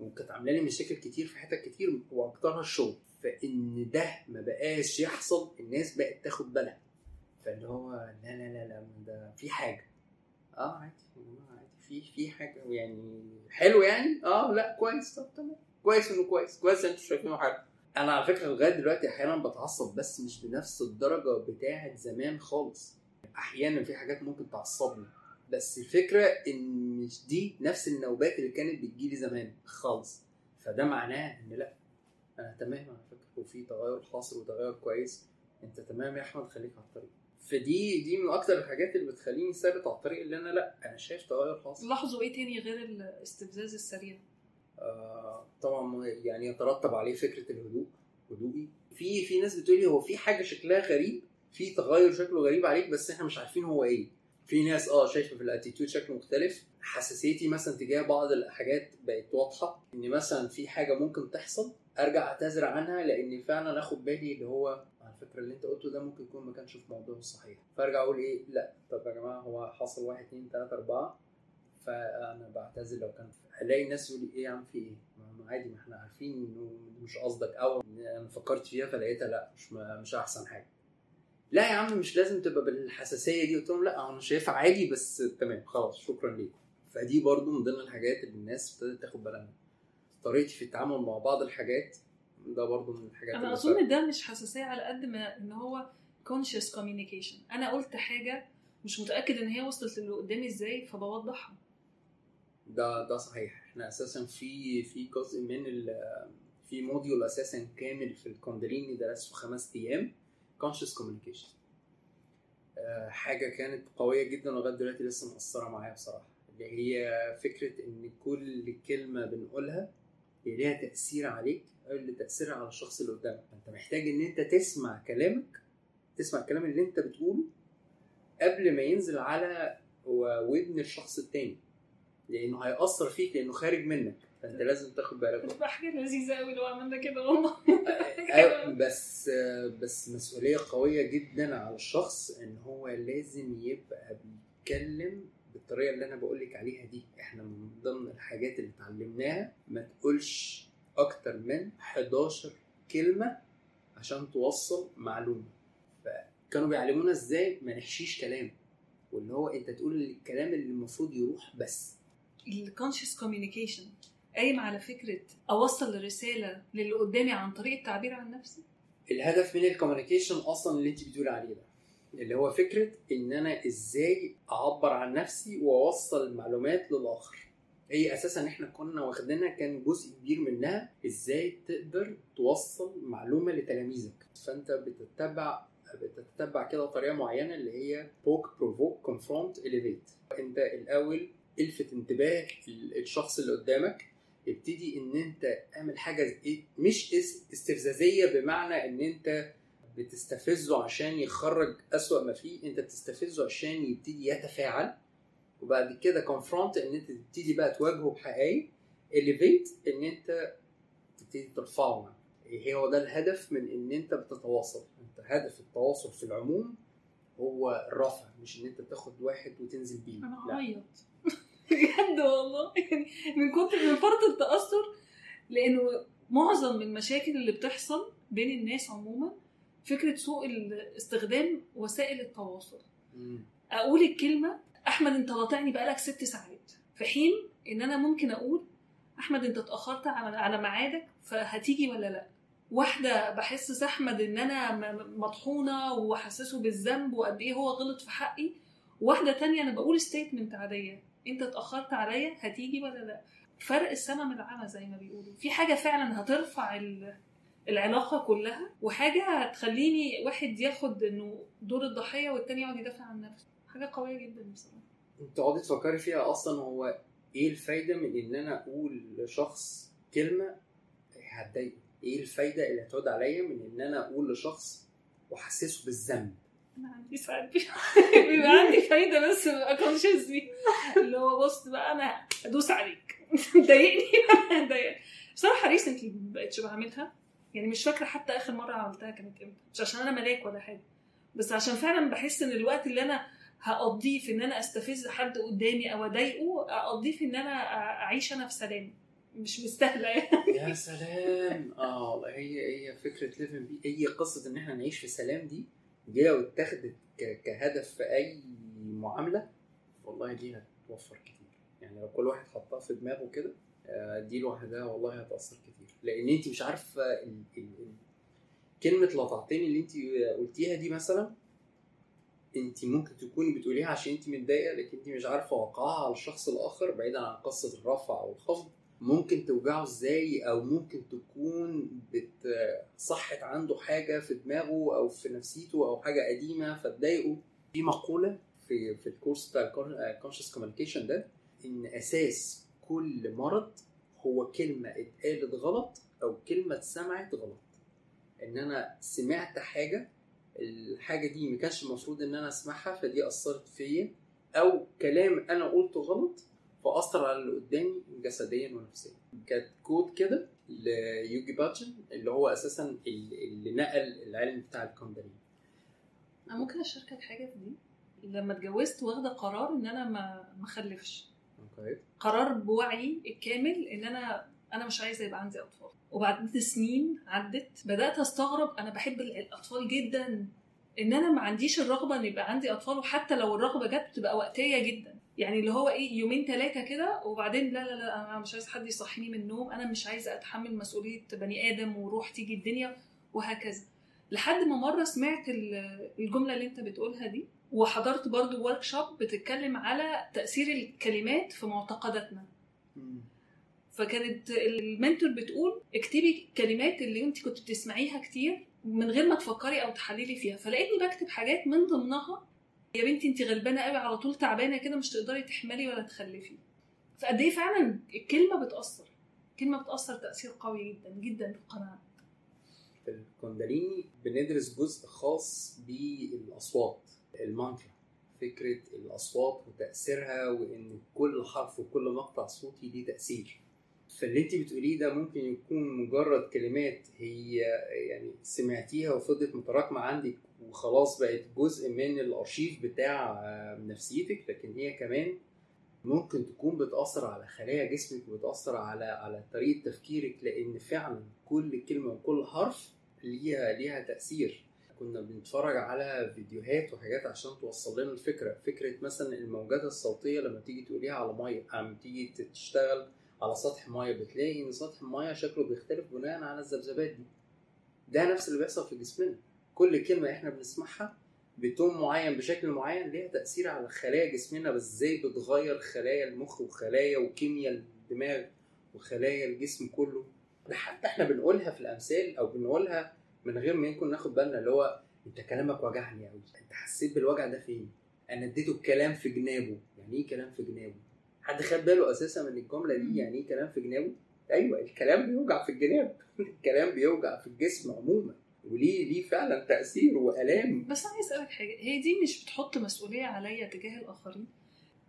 وكانت عاملة لي مشاكل كتير في حتت كتير وأكترها الشغل. فإن ده ما بقاش يحصل الناس بقت تاخد بالها. فاللي هو لا لا لا لا ده في حاجة. آه عادي عادي. في في حاجة يعني حلو يعني؟ آه لا كويس. طب تمام. كويس إنه كويس. كويس أنتوا شايفينه حلو. أنا على فكرة لغاية دلوقتي أحيانا بتعصب بس مش بنفس الدرجة بتاعة زمان خالص. أحيانا في حاجات ممكن تعصبني بس الفكرة إن مش دي نفس النوبات اللي كانت بتجيلي زمان خالص. فده معناه إن لا أنا تمام على فكرة. وفي تغير حاصل وتغير كويس. أنت تمام يا أحمد؟ خليك على الطريق. فدي دي من أكتر الحاجات اللي بتخليني ثابت على الطريق اللي أنا لأ أنا شايف تغير حاصل. لاحظوا إيه تاني غير الاستفزاز السريع؟ آه، طبعا يعني يترتب عليه فكرة الهدوء هدوئي. في في ناس بتقول لي هو في حاجة شكلها غريب في تغير شكله غريب عليك بس إحنا مش عارفين هو إيه. في ناس آه شايفة في الأتيتيود شكل مختلف. حساسيتي مثلا تجاه بعض الحاجات بقت واضحة إن مثلا في حاجة ممكن تحصل أرجع أعتذر عنها لأن فعلا أخد بالي اللي هو على فكره اللي انت قلته ده ممكن يكون ما كانش في موضوعه الصحيح فارجع أقول إيه لا طب يا جماعة هو حصل واحد اتنين تلاتة اربعة فأنا بعتذر لو كان الاقي الناس يقول إيه يا عم في إيه؟ ما عادي ما إحنا عارفين إنه مش قصدك أو أنا فكرت فيها فلقيتها لا مش مش أحسن حاجة. لا يا عم مش لازم تبقى بالحساسية دي قلت لهم لا أنا شايفها عادي بس تمام خلاص شكرا ليكم. فدي برضو من ضمن الحاجات اللي الناس ابتدت تاخد بالها. طريقتي في التعامل مع بعض الحاجات ده برضو من الحاجات أنا أظن ده مش حساسية على قد ما إن هو conscious communication. أنا قلت حاجة مش متأكد إن هي وصلت للي قدامي إزاي فبوضحها. ده ده صحيح. إحنا أساسا في في جزء من ال في module أساسا كامل في الكونداليني درسته خمس أيام conscious communication حاجة كانت قوية جدا لغايه دلوقتي لسه مؤثره معايا بصراحة. اللي هي فكرة إن كل كلمة بنقولها ليها تأثير عليك قبل تأثيرها على الشخص اللي قدامك. انت محتاج إن أنت تسمع كلامك تسمع الكلام اللي أنت بتقوله قبل ما ينزل على ودن الشخص التاني. لأنه هيأثر فيك لأنه خارج منك. فأنت لازم تاخد بالك. بتبقى حاجة لذيذة قوي لو عملنا كده والله. أيوة، بس بس مسؤولية قوية جدا على الشخص إن هو لازم يبقى بيتكلم بالطريقة اللي أنا بقول لك عليها دي إحنا من ضمن الحاجات اللي اتعلمناها ما تقولش أكتر من 11 كلمة عشان توصل معلومة. فكانوا بيعلمونا إزاي ما نحشيش كلام واللي هو أنت تقول الكلام اللي المفروض يروح بس. ال conscious communication قايم على فكرة أوصل الرسالة للي قدامي عن طريق التعبير عن نفسي؟ الهدف من ال communication أصلا اللي أنت بتقول عليه ده. اللي هو فكرة إن أنا إزاي أعبر عن نفسي وأوصل المعلومات للآخر. هي أساسا إحنا كنا واخدينها كان جزء كبير منها إزاي تقدر توصل معلومة لتلاميذك. فأنت بتتبع بتتبع كده طريقة معينة اللي هي poke provoke confront elevate أنت الأول إلفت انتباه الشخص اللي قدامك ابتدي إن أنت اعمل حاجة مش استفزازية بمعنى إن أنت بتستفزه عشان يخرج أسوأ ما فيه أنت بتستفزه عشان يبتدي يتفاعل وبعد كده confront إن أنت تبتدي بقى تواجهه بحقائق elevate إن أنت تبتدي ترفعه معاك. إيه هو ده الهدف من إن أنت بتتواصل أنت هدف التواصل في العموم هو الرفع مش إن أنت تاخد واحد وتنزل بيه أنا. هعيط بجد والله يعني من كتر من فرط التأثر لأنه معظم المشاكل اللي بتحصل بين الناس عموما فكرة سوء استخدام وسائل التواصل. مم. أقول الكلمة أحمد أنت قاطعني بقالك ست ساعات. في حين إن أنا ممكن أقول أحمد أنت اتأخرت على على ميعادك فهتيجي ولا لأ؟ واحدة بحسس أحمد إن أنا مطحونة وحسسه بالذنب وقد إيه هو غلط في حقي. واحدة تانية أنا بقول ستيتمنت عادية. أنت اتأخرت عليا هتيجي ولا لأ؟ فرق السما من العمى زي ما بيقولوا. في حاجة فعلا هترفع ال- العلاقة كلها وحاجة هتخليني واحد ياخد إنه دور الضحية والتاني يقعد يدافع عن نفسه. حاجة قوية جدا بصراحة. تقعدي تفكري فيها أصلا هو إيه الفايدة من إن أنا أقول لشخص كلمة هتضايقه؟ إيه الفايدة اللي هتعود عليا من إن أنا أقول لشخص وأحسسه بالذنب؟ أنا عندي ساعات بيبقى عندي فايدة بس ببقى كونشسلي اللي هو بص بقى أنا أدوس عليك. ضايقني. أنا هضايقك بصراحة ريسنتلي ما بقتش بعملها. يعني مش فاكرة حتى آخر مرة عملتها كانت إمتى. مش عشان أنا ملاك ولا حاجة. بس عشان فعلا بحس إن الوقت اللي أنا هقضيه في إن أنا أستفز حد قدامي أو أضايقه أقضيه في إن أنا أعيش أنا في سلام. مش مستاهلة يعني. يا سلام. آه والله هي هي فكرة ليفن بي. هي قصة إن إحنا نعيش في سلام دي دي لو اتخذت كهدف في أي معاملة والله دي هتوفر كتير. يعني لو كل واحد حطها في دماغه كده دي لوحدها والله هتأثر كتير. لأن أنت مش عارفه ال- ال- ال- كلمة لطعتني اللي أنت قلتيها دي مثلا أنت ممكن تكوني بتقوليها عشان أنت متضايقة لكن أنت مش عارفة وقعها على الشخص الآخر بعيدا عن قصة الرفع أو الخفض. ممكن توجعه إزاي؟ أو ممكن تكون بت- صحت عنده حاجة في دماغه أو في نفسيته أو حاجة قديمة فتضايقه. في مقولة في في ال course بتاع ال conscious communication ده إن أساس كل مرض هو كلمة اتقالت غلط أو كلمة اتسمعت غلط. إن أنا سمعت حاجة الحاجة دي ما كانش المفروض إن أنا أسمعها فدي أثرت فيا. أو كلام أنا قلته غلط فأثر على اللي قدامي جسديا ونفسيا. كانت quote كده ليوجي باجان اللي هو أساسا اللي نقل العلم بتاع الكونداليني أنا ممكن أشاركك حاجة في دي؟ لما اتجوزت واخدة قرار إن أنا ما ما okay قرار بوعي الكامل إن أنا أنا مش عايزة يبقى عندي أطفال. وبعد سنين عدت بدأت أستغرب أنا بحب الأطفال جدا. إن أنا ما عنديش الرغبة إن يبقى عندي أطفال وحتى لو الرغبة جت بتبقى وقتية جدا. يعني اللي هو إيه يومين ثلاثة كده وبعدين لا لا لا أنا مش عايز حد يصحيني من النوم أنا مش عايزة أتحمل مسؤولية بني آدم وروح تيجي الدنيا وهكذا. لحد ما مرة سمعت ال- الجملة اللي أنت بتقولها دي وحضرت برضو ورك شوب بتتكلم على تأثير الكلمات في معتقداتنا. فكانت المنتور بتقول اكتبي كلمات اللي انت كنت بتسمعيها كتير من غير ما تفكري أو تحللي فيها. فلقيتني بكتب حاجات من ضمنها. يا بنتي انت غلبانة قوي على طول تعبانة كده مش تقدري تحملي ولا تخلفي. فقد إيه فعلا؟ الكلمة بتأثر. الكلمة بتأثر تأثير قوي جدا جدا في القناعة. في الكونداليني بندرس جزء خاص بالأصوات. المانترا فكرة الأصوات وتأثيرها وإن كل حرف وكل مقطع صوتي ليه تأثير. فاللي انت بتقوليه ده ممكن يكون مجرد كلمات هي يعني سمعتيها وفضلت متراكمة عندك وخلاص بقت جزء من الأرشيف بتاع نفسيتك لكن هي كمان ممكن تكون بتأثر على خلايا جسمك وبتأثر على على طريقة تفكيرك لأن فعلا كل كلمة وكل حرف ليها ليها تأثير. كنا بنتفرج على فيديوهات وحاجات عشان توصل لنا الفكرة. فكرة مثلا الموجات الصوتية لما تيجي تقوليها على مية لما تيجي تشتغل على سطح مية بتلاقي إن سطح المية شكله بيختلف بناء على الذبذبات دي. ده نفس اللي بيحصل في جسمنا. كل كلمة إحنا بنسمعها بتون معين بشكل معين ليها تأثير على خلايا جسمنا بس إزاي بتغير خلايا المخ وخلايا وكيمياء الدماغ وخلايا الجسم كله. ده حتى إحنا بنقولها في الأمثال أو بنقولها من غير ما يكون ناخد بالنا اللي هو انت كلامك وجعني قوي انت حسيت بالوجع ده فين؟ أنا اديته الكلام في جنابه. يعني إيه كلام في جنابه؟ حد خد باله أساسا من الجملة دي؟ يعني إيه كلام في جنابه؟ أيوه الكلام بيوجع في الجناب. الكلام بيوجع في الجسم عموما. وليه ليه فعلا تأثير وألام؟ بس أنا عايز أسألك حاجة. هي دي مش بتحط مسؤولية عليا تجاه الآخرين؟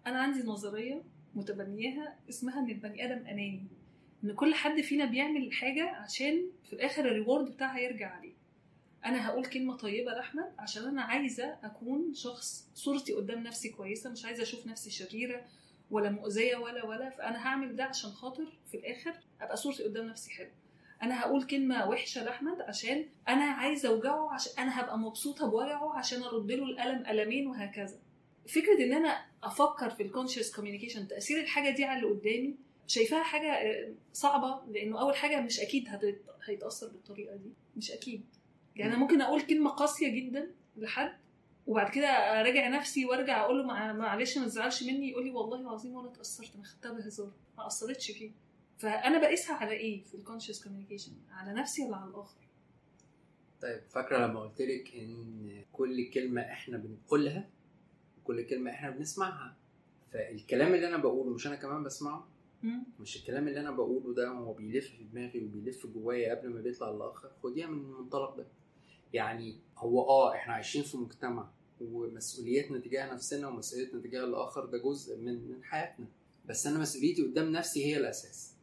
أنا عندي نظرية متبنياها اسمها إن البني آدم أناني. إن كل حد فينا بيعمل حاجة عشان في الآخر الريورد بتاعها يرجع عليه. أنا هقول كلمة طيبة لأحمد عشان أنا عايزة أكون شخص صورتي قدام نفسي كويسة مش عايزة أشوف نفسي شريرة ولا مؤذية ولا ولا فأنا هعمل ده عشان خاطر في الآخر أبقى صورتي قدام نفسي حلوة أنا هقول كلمة وحشة لأحمد عشان أنا عايزة أوجعه عشان أنا هبقى مبسوطة بوجعه عشان أرد له الألم ألمين وهكذا. فكرة إن أنا أفكر في الكونشس كوميونيكيشن تأثير الحاجة دي على اللي قدامي شايفاها حاجة آه، صعبة لأنه أول حاجة مش أكيد هيتأثر بالطريقة دي. مش أكيد. يعني أنا ممكن أقول كلمة قاسية جدا لحد وبعد كده أراجع نفسي وأرجع أقول له مع- معلش ما تزعلش مني يقول لي والله العظيم وأنا اتأثرت أنا خدتها بهزار ما أثرتش فيه. فأنا بقيسها على إيه؟ في ال conscious communication على نفسي ولا على الآخر؟ طيب فاكرة لما قلت لك إن كل كلمة إحنا بنقولها كل كلمة إحنا بنسمعها فالكلام اللي أنا بقوله مش أنا كمان بسمعه. مش الكلام اللي أنا بقوله ده هو بيلف في دماغي وبيلف جوايا قبل ما بيطلع للآخر. خديها من المنطلق ده. يعني هو آه إحنا عايشين في مجتمع ومسؤوليتنا تجاه نفسنا ومسؤوليتنا تجاه الآخر ده جزء من من حياتنا. بس أنا مسؤوليتي قدام نفسي هي الأساس.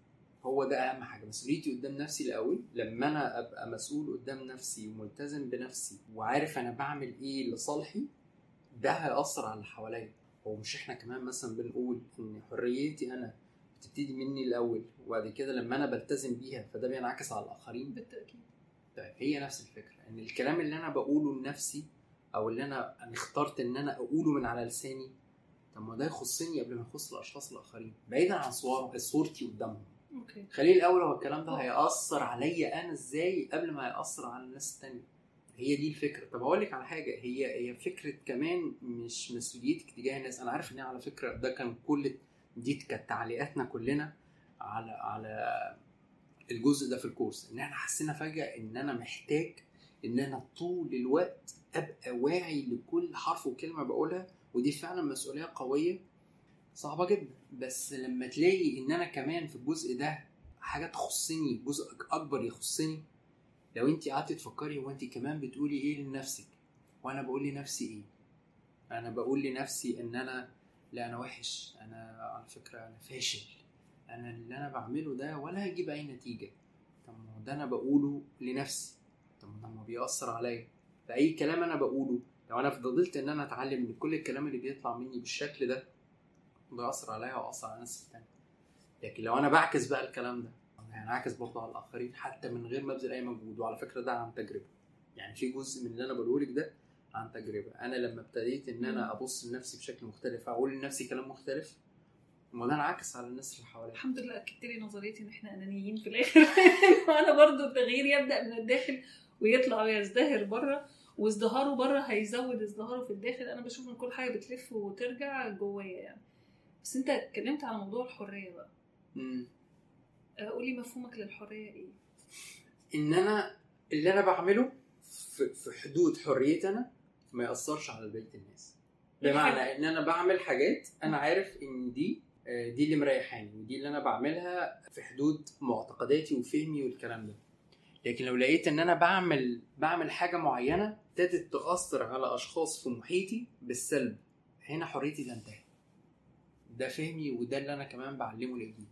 هو ده أهم حاجة. مسؤوليتي قدام نفسي الأول. لما أنا أبقى مسؤول قدام نفسي وملتزم بنفسي وعارف أنا بعمل إيه لصالحي ده هيأثر على اللي حواليا. هو مش إحنا كمان مثلا بنقول إن حريتي أنا بتبتدي مني الأول وبعد كده لما أنا بلتزم بيها فده بينعكس على الآخرين بالتأكيد. طيب هي نفس الفكرة إن الكلام اللي أنا بقوله لنفسي أو اللي أنا أنا اخترت إن أنا أقوله من على لساني طب ما ده يخصني قبل ما يخص الأشخاص الآخرين بعيدا عن صور صورتي قدامهم. أوكي. خليه الأول هو الكلام ده هيأثر عليا أنا إزاي قبل ما يأثر على الناس التانية؟ هي دي الفكرة. طب أقول لك على حاجة هي هي فكرة كمان مش مسؤوليتك تجاه الناس. أنا عارف إن على فكرة ده كان كل دي كانت تعليقاتنا كلنا على على الجزء ده في الكورس إن إحنا حسينا فجأة إن أنا محتاج إن أنا طول الوقت أبقى واعي لكل حرف وكلمة بقولها ودي فعلا مسؤولية قوية صعبة جدا. بس لما تلاقي إن أنا كمان في الجزء ده حاجة تخصني جزء أكبر يخصني لو انت قعدتي تفكري هو انت كمان بتقولي إيه لنفسك؟ وأنا بقول لنفسي إيه؟ أنا بقول لنفسي إن أنا لا أنا وحش. أنا على فكرة أنا فاشل. أنا اللي أنا بعمله ده ولا هيجيب أي نتيجة. طب ما ده أنا بقوله لنفسي. طب ما ده بيأثر عليا. فأي كلام أنا بقوله لو أنا فضلت إن أنا أتعلم من كل الكلام اللي بيطلع مني بالشكل ده بيأثر عليا ويأثر على الناس التانية لكن لو أنا بعكس بقى الكلام ده هينعكس برضه على الآخرين حتى من غير ما أبذل أي مجهود. وعلى فكرة ده عن تجربة. يعني في جزء من اللي أنا بقوله لك ده عن تجربة. أنا لما ابتديت إن أنا أبص لنفسي بشكل مختلف أقول لنفسي كلام مختلف ده انعكس على الناس اللي حواليا. الحمد لله اكدت لي نظريتي إن إحنا أنانيين في الآخر. وأنا برضو التغيير يبدأ من الداخل ويطلع ويزدهر بره وازدهاره بره هيزود ازدهاره في الداخل. أنا بشوف إن كل حاجة بتلف وترجع جوايا يعني. بس أنت اتكلمت على موضوع الحرية بقى. مم. آه، قولي مفهومك للحرية إيه؟ إن أنا اللي أنا بعمله في في حدود حريتي أنا ما يأثرش على بقية الناس. بمعنى إن أنا بعمل حاجات أنا عارف إن دي آه، دي اللي مريحاني ودي اللي أنا بعملها في حدود معتقداتي وفهمي والكلام ده. لكن لو لقيت إن أنا بعمل بعمل حاجة معينة ابتدت تأثر على أشخاص في محيطي بالسلب هنا حريتي تنتهي ده فهمي وده اللي أنا كمان بعلمه لابني.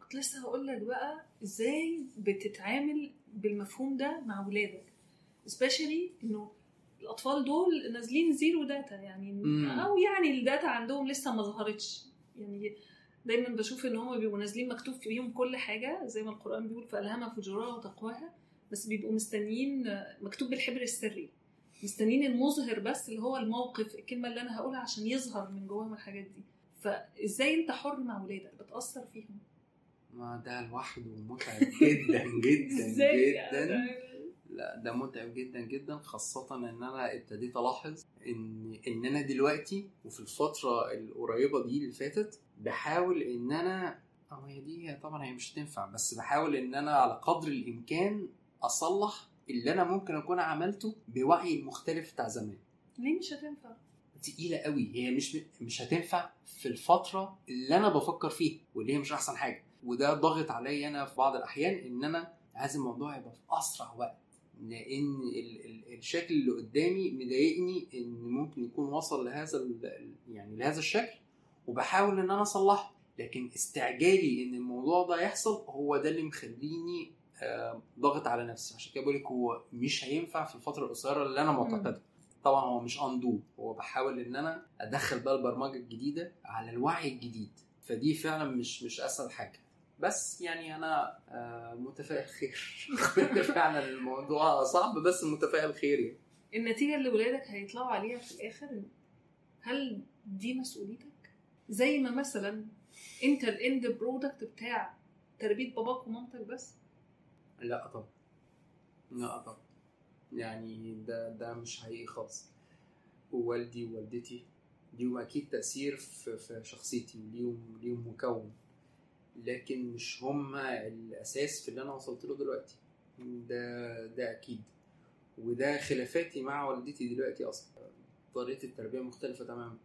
كنت لسه هقول لك بقى إزاي بتتعامل بالمفهوم ده مع ولادك. Especially إنه الأطفال دول نازلين zero data يعني. مم. أو يعني ال data عندهم لسه ما ظهرتش. يعني دايما بشوف إن هم بيبقوا نازلين مكتوب فيهم كل حاجة زي ما القرآن بيقول فالهمها فجورها وتقواها بس بيبقوا مستنيين مكتوب بالحبر السري. مستنيين المظهر بس اللي هو الموقف الكلمة اللي أنا هقولها عشان يظهر من جواهم الحاجات دي. فإزاي أنت حر مع ولادك؟ بتأثر فيهم. ما ده لوحده متعب جدا جدا جدا. يعني؟ لا ده متعب جدا جدا خاصة إن أنا ابتديت ألاحظ إن إن أنا دلوقتي وفي الفترة القريبة دي اللي فاتت بحاول إن أنا آه هي دي طبعا هي مش هتنفع بس بحاول إن أنا على قدر الإمكان أصلح اللي أنا ممكن أكون عملته بوعي المختلف بتاع زمان. ليه مش هتنفع؟ تقيلة قوي هي مش مش هتنفع في الفترة اللي أنا بفكر فيها واللي هي مش أحسن حاجة. وده ضاغط عليا أنا في بعض الأحيان إن أنا عايز الموضوع يبقى في أسرع وقت. لأن ال- ال- الشكل اللي قدامي مضايقني إن ممكن يكون وصل لهذا يعني لهذا الشكل وبحاول إن أنا أصلحه. لكن استعجالي إن الموضوع ده يحصل هو ده اللي مخليني آه، ضاغط على نفسي. عشان كده بقول لك هو مش هينفع في الفترة القصيرة اللي أنا معتقدها. طبعا هو مش undo هو بحاول إن أنا أدخل بقى البرمجة الجديدة على الوعي الجديد. فدي فعلا مش مش أسهل حاجة. بس يعني أنا آه، متفائل خير. فعلا الموضوع صعب بس متفائل خير يعني. النتيجة اللي ولادك هيطلعوا عليها في الآخر هل دي مسؤوليتك؟ زي ما مثلا أنت ال end product بتاع تربية باباك ومامتك بس؟ لا طبعا. لا طبعا. يعني ده ده مش حقيقي خالص. ووالدي ووالدتي ليهم أكيد تأثير في, في شخصيتي وليهم ليهم مكون. لكن مش هما الأساس في اللي أنا وصلت له دلوقتي. ده ده أكيد. وده خلافاتي مع والدتي دلوقتي أصلا. طريقة التربية مختلفة تماما.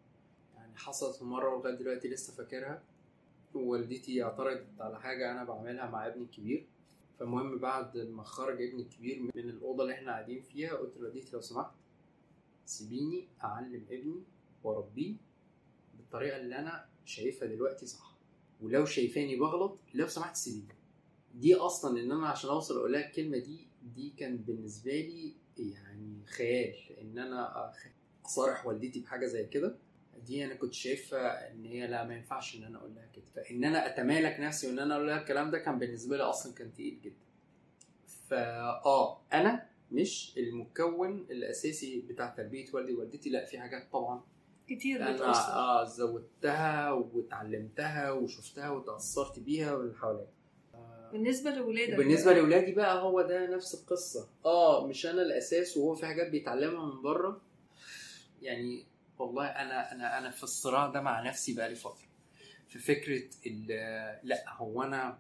يعني حصلت مرة ولغاية دلوقتي لسه فاكرها. والدتي اعترضت على حاجة أنا بعملها مع ابني الكبير. فالمهم بعد ما خرج ابني الكبير من الأوضة اللي إحنا قاعدين فيها قلت لوالدتي لو سمحت سيبيني أعلم ابني وأربيه بالطريقة اللي أنا شايفها دلوقتي صح. ولو شايفاني بغلط لو سمحت سيبيني دي أصلا إن أنا عشان أوصل أقول لها الكلمة دي دي كان بالنسبة لي يعني خيال. إن أنا أصارح والدتي بحاجة زي كده دي أنا كنت شايفها إن هي لا ما ينفعش إن أنا أقول لها كده. فإن أنا أتمالك نفسي وإن أنا أقول لها الكلام ده كان بالنسبة لي أصلا كان تقيل جدا. فا آه أنا مش المكون الأساسي بتاع تربية والدي ووالدتي. لا في حاجات طبعا كتير أنا بتأثر. آه زودتها واتعلمتها وشفتها وتأثرت بيها واللي حواليا. بالنسبة لاولادك وبالنسبه لاولادي بقى هو ده نفس القصة. آه مش أنا الأساس وهو في حاجات بيتعلمها من بره. يعني والله أنا أنا أنا في الصراع ده مع نفسي بقى لي فترة. في فكرة ال- لأ هو أنا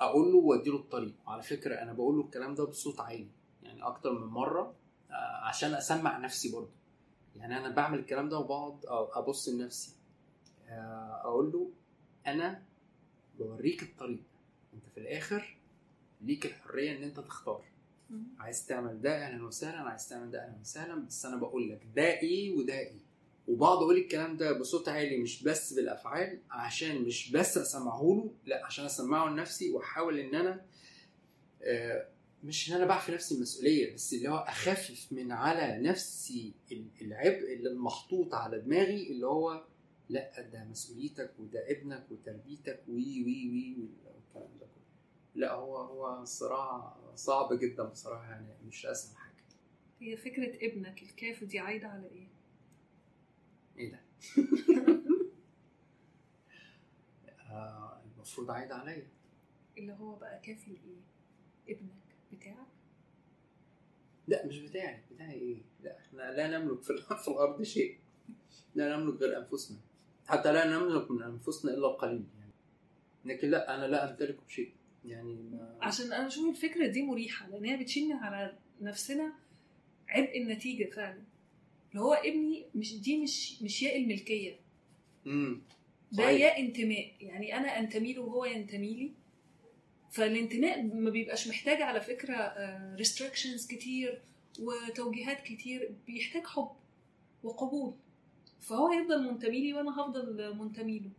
أقول له وادي له الطريق. وعلى فكرة أنا بقول له الكلام ده بصوت عالي. يعني أكتر من مرة آه، عشان أسمع نفسي برضه. يعني أنا بعمل الكلام ده وبقعد أبص لنفسي. آه، أقول له أنا بوريك الطريق. أنت في الآخر ليك الحرية إن أنت تختار. عايز تعمل ده أهلا وسهلا عايز تعمل ده أهلا وسهلا بس أنا بقول لك ده إيه وده إيه. وبقعد أقول الكلام ده بصوت عالي مش بس بالأفعال عشان مش بس أسمعه له لأ عشان أسمعه لنفسي وأحاول إن أنا آه، مش ان أنا بعفي نفسي المسؤولية بس اللي هو أخفف من على نفسي ال- العبء اللي محطوط على دماغي اللي هو لأ ده مسؤوليتك وده ابنك وتربيتك وي وي وي والكلام ده كله. لأ هو هو صراع صعب جدا بصراحة يعني مش أسهل حاجة. هي فكرة ابنك الكاف دي عايدة على إيه؟ إيه ده؟ آه المفروض عايد عليا. اللي هو بقى كافل إيه ابنك. بتاعك؟ لا مش بتاعي. بتاعي إيه؟ لا إحنا لا نملك في, ال- في الأرض شيء. لا نملك غير أنفسنا. حتى لا نملك من أنفسنا إلا القليل يعني. لكن لا أنا لا امتلك شيء يعني ما عشان أنا بشوف الفكرة دي مريحة لأن هي بتشيل من على نفسنا عبء النتيجة فعلا. اللي هو ابني مش دي مش مش ياء الملكية. امم ده. ياء انتماء. يعني أنا أنتمي له وهو ينتمي لي. فالانتماء ما بيبقاش محتاج على فكرة ريستريكشنز كتير وتوجيهات كتير بيحتاج حب وقبول. فهو هيفضل منتمي لي وأنا هفضل منتمي له.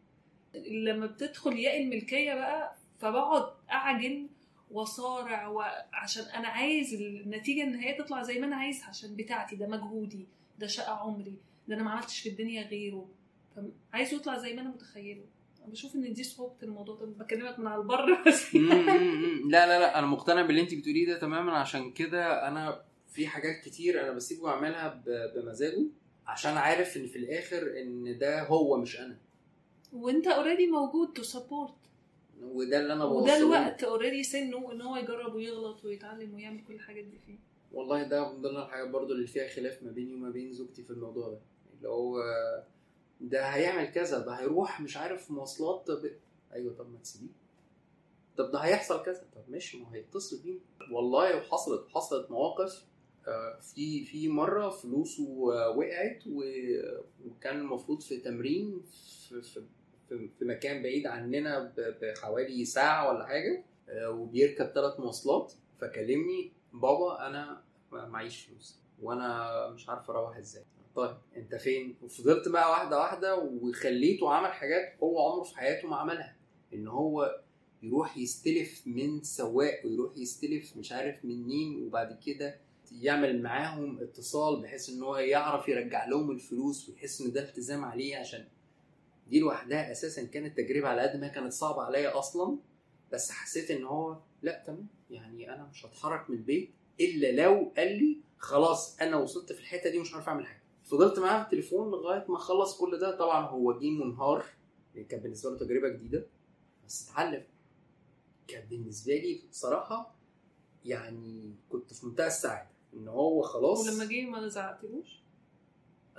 لما بتدخل ياء الملكية بقى فبقعد أعجن وأصارع وعشان أنا عايز النتيجة النهائية تطلع زي ما أنا عايزها عشان بتاعتي ده مجهودي ده شقى عمري ده أنا ما عملتش في الدنيا غيره. عايزه يطلع زي ما أنا متخيله. بشوف إن دي صعوبة الموضوع ده بكلمك من على البر. بس. لا لا لا أنا مقتنع باللي انت بتقوليه ده تماما. عشان كده أنا في حاجات كتير أنا بسيبه اعملها بمزاجه عشان عارف إن في الآخر إن ده هو مش أنا. وأنت already موجود to support وده اللي أنا وده بوصله. له. الوقت already سنه إن هو يجرب ويغلط ويتعلم ويعمل كل الحاجات دي فيه. والله ده من ضمن الحاجات برضو اللي فيها خلاف ما بيني وما بين زوجتي في الموضوع ده. اللي هو ده هيعمل كذا ده هيروح مش عارف مواصلات طب أيوه طب ما تسيبيه. طب ده هيحصل كذا. طب ماشي ما هيتصل بينا. والله وحصلت حصلت مواقف آه، في في مرة فلوسه وقعت وكان المفروض في تمرين في في في- مكان بعيد عننا بحوالي ساعة ولا حاجة آه، وبيركب ثلاث مواصلات. فكلمني بابا أنا معيش فلوس وأنا مش عارف أروح إزاي. طيب انت فين؟ وفضلت بقى واحدة واحدة وخليته عمل حاجات هو عمره في حياته ما عملها. إن هو يروح يستلف من سواق ويروح يستلف مش عارف من مين وبعد كده يعمل معاهم اتصال بحيث إن هو يعرف يرجع لهم الفلوس ويحس إن ده التزام عليه عشان دي لوحدها أساسا كانت تجربة على قد ما كانت صعبة عليا أصلا. بس حسيت إن هو لأ تمام. يعني أنا مش هتحرك من البيت إلا لو قال لي خلاص أنا وصلت في الحتة دي ومش عارف أعمل حاجة. فضلت معاه في التليفون لغاية ما خلص كل ده. طبعا هو جه منهار يعني كان بالنسبة له تجربة جديدة بس اتعلم. كان بالنسبة لي بصراحة يعني كنت في منتهى السعادة إن هو خلاص. ولما جه ما زعقتلوش؟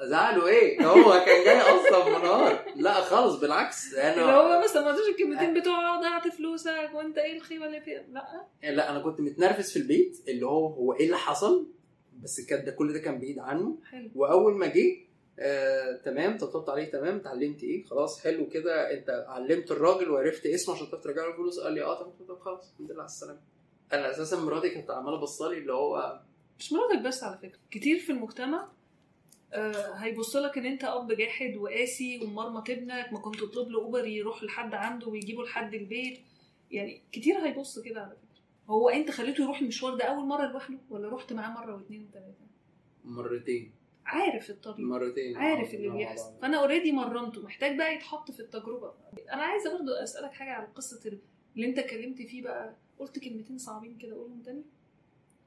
زعله إيه؟ هو كان جاي أصلا منهار. لا خالص بالعكس اللي أنا هو ما سمعتوش الكلمتين بتوع ضيعت فلوسك وأنت إيه الخيبه اللي فيها لا. لا أنا كنت متنرفز في البيت اللي هو هو إيه اللي حصل؟ بس كان ده كل ده كان بعيد عنه. حلو. وأول ما جه آه، تمام طبطبت عليه تمام اتعلمت إيه؟ خلاص حلو كده. أنت علمت الراجل وعرفت اسمه عشان تعرف ترجع له الفلوس قال لي آه طب طب خلاص الحمد لله على السلامة. أنا أساسا مراتي كانت عمالة بصالي اللي هو مش مراتك بس على فكرة كتير في المجتمع آه هيبص لك إن أنت أب جاحد وقاسي ومرمط ابنك ما كنت تطلب له أوبر يروح لحد عنده ويجيبه لحد البيت. يعني كتير هيبص كده على فكرة. هو انت خليته يروح المشوار ده أول مرة لوحده ولا رحت معاه مرة واثنين وثلاثه مرتين. عارف الطريق. مرتين. عارف اللي مع بيحصل. فأنا اوريدي مرنته. محتاج بقى يتحط في التجربة. أنا عايزة برضو أسألك حاجة على قصة اللي انت اتكلمت فيه بقى. قلت كلمتين صعبين كده قولهم تاني.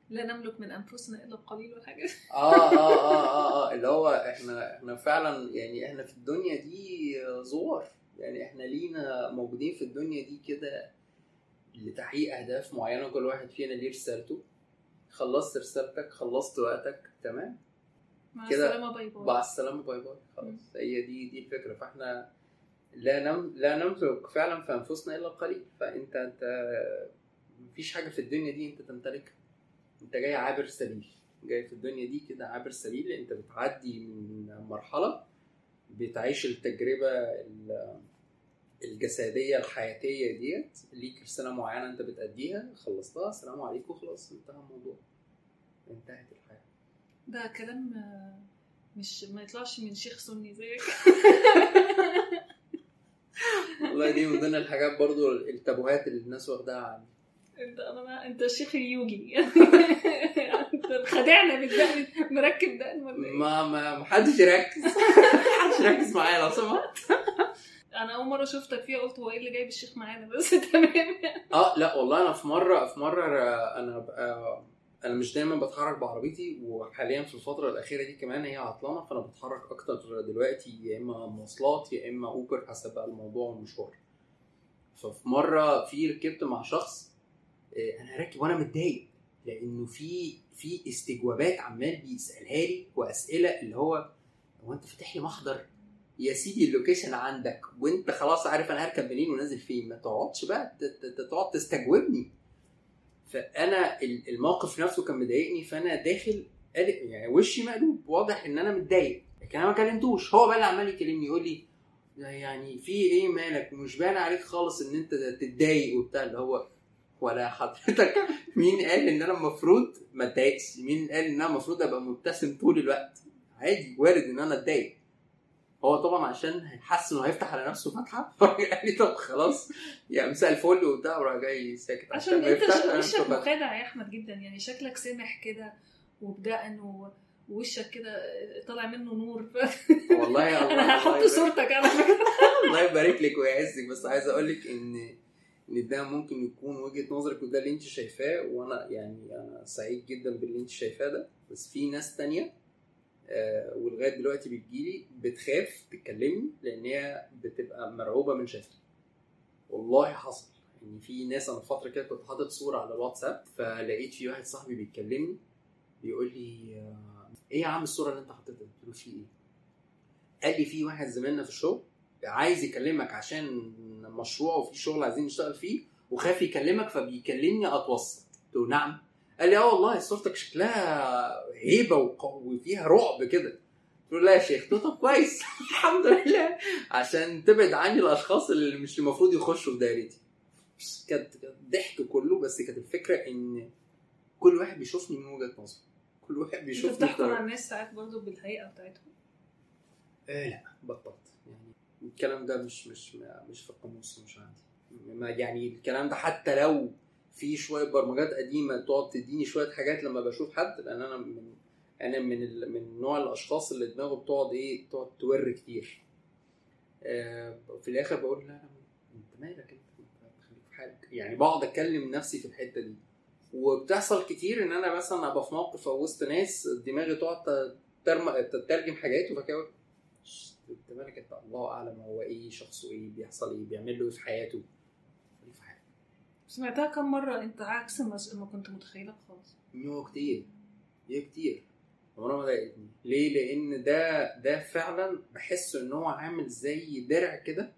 لا نملك من أنفسنا إلا القليل والحاجة. آه آه آه آه آه. اللي هو إحنا إحنا فعلا يعني إحنا في الدنيا دي زوار. يعني إحنا لينا موجودين في الدنيا دي كده لتحقيق أهداف معينة كل واحد فينا ليه رسالته. خلصت رسالتك خلصت وقتك تمام؟ مع السلامة باي باي. مع السلامة باي باي. خلاص هي دي دي الفكرة. فاحنا لا نم لا نملك فعلا في أنفسنا إلا القليل. فأنت أنت مفيش حاجة في الدنيا دي أنت تمتلكها. أنت جاي عابر سبيل جاي في الدنيا دي كده عابر سبيل أنت بتعدي من مرحلة بتعيش التجربة ال- الجسدية الحياتية ديت ليك رساله معينة انت بتأديها خلصتها السلام عليكم خلاص انتهى الموضوع. انتهت الحياة. ده كلام آه، مش ما يطلعش من شيخ سني زيك. والله دي من ضمن الحاجات برضو التابوهات اللي الناس واخداها عني. انت أنا ما انت الشيخ اليوجي. انت خدعنا بالدقن مركب دقن ولا إيه؟ ما ما ما حدش يركز. حدش يركز معايا لو سمحت. أنا أول مرة شفتك فيها قلت هو إيه اللي جايب الشيخ معانا بس؟ تمام. آه لا والله أنا في مرة في مرة أنا بقى أنا مش دايما بتحرك بعربيتي وحاليا في الفترة الأخيرة دي كمان هي عطلانة فأنا بتحرك أكتر دلوقتي يا إما مواصلات يا إما أوبر حسب بقى الموضوع والمشوار. ففي مرة في ركبت مع شخص آه، أنا راكب وأنا متضايق لأنه في في استجوابات عمال بيسألها لي وأسئلة اللي هو هو أنت فاتح لي محضر؟ يا سيدي اللوكيشن عندك وانت خلاص عارف أنا هركب منين ونازل فين. ما تقعدش بقى تقعد تستجوبني. فأنا ال- الموقف نفسه كان مضايقني فأنا داخل يعني وشي مقلوب واضح إن أنا متضايق. لكن أنا ما كلمتوش. هو بقى اللي عمال يكلمني يقول لي يعني في إيه مالك؟ مش باين عليك خالص إن أنت تتضايق وبتاع. اللي هو ولا حضرتك. مين قال إن أنا المفروض ما أتضايقش؟ مين قال إن أنا المفروض أبقى مبتسم طول الوقت؟ عادي وارد إن أنا أتضايق. هو طبعا عشان هيحس انه هيفتح على نفسه فتحه فقال لي طب خلاص يا مساء الفل وبتاع وراح جاي ساكت. عشان انت وشك. مخادع يا أحمد جدا يعني شكلك سمح كده وبدقن و- ووشك كده طالع منه نور. ف... والله يا الله أنا هحط صورتك على فكرة. الله يبارك لك ويعزك. بس عايز أقول لك ان إن ده ممكن يكون وجهة نظرك وده اللي أنت شايفاه وأنا يعني أنا سعيد جدا باللي أنت شايفاه ده. بس في ناس تانية ولغاية دلوقتي بتجيلي بتخاف تكلمني لأن هي بتبقى مرعوبة من شكلي. والله حصل. ان في ناس أنا فترة كده كنت حاطط صورة على الواتساب فلقيت في واحد صاحبي بيكلمني بيقول لي آه، إيه يا عم الصورة اللي أنت حاططها قلت له في إيه؟ قال لي في واحد زميلنا في الشغل عايز يكلمك عشان مشروع وفي شغل عايزين نشتغل فيه وخاف يكلمك فبيكلمني أتوسط. قلت له نعم. قال لي آه والله صورتك شكلها هيبه وفيها رعب كده. قلت له لا يا شيخ. طب كويس. الحمد لله. عشان تبعد عني الأشخاص اللي مش المفروض يخشوا في دايرتي. كانت ضحك كله بس كانت الفكرة إن كل واحد بيشوفني من وجهة نظره كل واحد أنت بيشوفني بطريقة. على الناس ساعات برضو بالهيئة بتاعتهم؟ آه لا بطلت. يعني الكلام ده مش مش مش في القاموس مش عندي. يعني الكلام ده حتى لو في شوية برمجات قديمة تقعد تديني شوية حاجات لما بشوف حد لأن أنا من أنا من ال... من نوع الأشخاص اللي دماغه بتقعد إيه تقعد تور كتير. آه في الآخر بقول لا أنت مالك أنت؟ خليك في حالك. يعني بقعد اكلم نفسي في الحتة دي. وبتحصل كتير إن أنا مثلا أبقى في موقف أو وسط ناس دماغي تقعد. تترجم حاجات وبعد كده أقول، "شش، أنت مالك أنت؟ الله أعلم هو إيه شخصه إيه بيحصل إيه بيعمل له إيه في حياته؟ سمعتها كم مرة؟ أنت عكس ما كنت متخيلة خالص. يو كتير. يو كتير. عمرها ما ضايقتني. ليه؟ لأن ده ده فعلا بحس إن هو عامل زي درع كده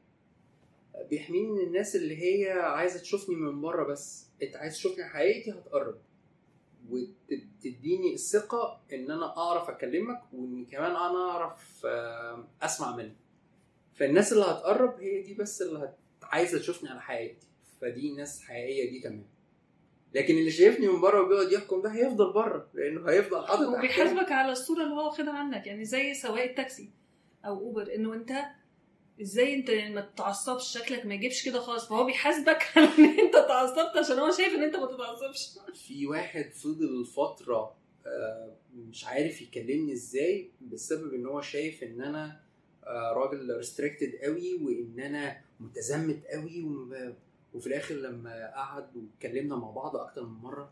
بيحميني من الناس اللي هي عايزة تشوفني من بره بس. أنت عايز تشوفني حقيقتي هتقرب. وتديني الثقة إن أنا أعرف أكلمك وإن كمان أنا أعرف أسمع منك. فالناس اللي هتقرب هي دي بس اللي هت... عايزة تشوفني على حقيقتي. فدي ناس حقيقية دي تمام لكن اللي شايفني من بره وبيقعد يحكم ده هيفضل بره لأنه هيفضل حاطط. وبيحاسبك على الصورة اللي هو واخدها عنك يعني زي سواق التاكسي أو أوبر إنه أنت إزاي أنت ما تتعصبش شكلك ما يجيبش كده خالص فهو بيحاسبك على إن أنت اتعصبت عشان هو شايف إن أنت ما تتعصبش في واحد فضل فترة آه، مش عارف يكلمني إزاي بسبب إن هو شايف إن أنا آه، راجل ريستريكتد قوي وإن أنا متزمت قوي وفي الآخر لما قعد واتكلمنا مع بعض أكتر من مرة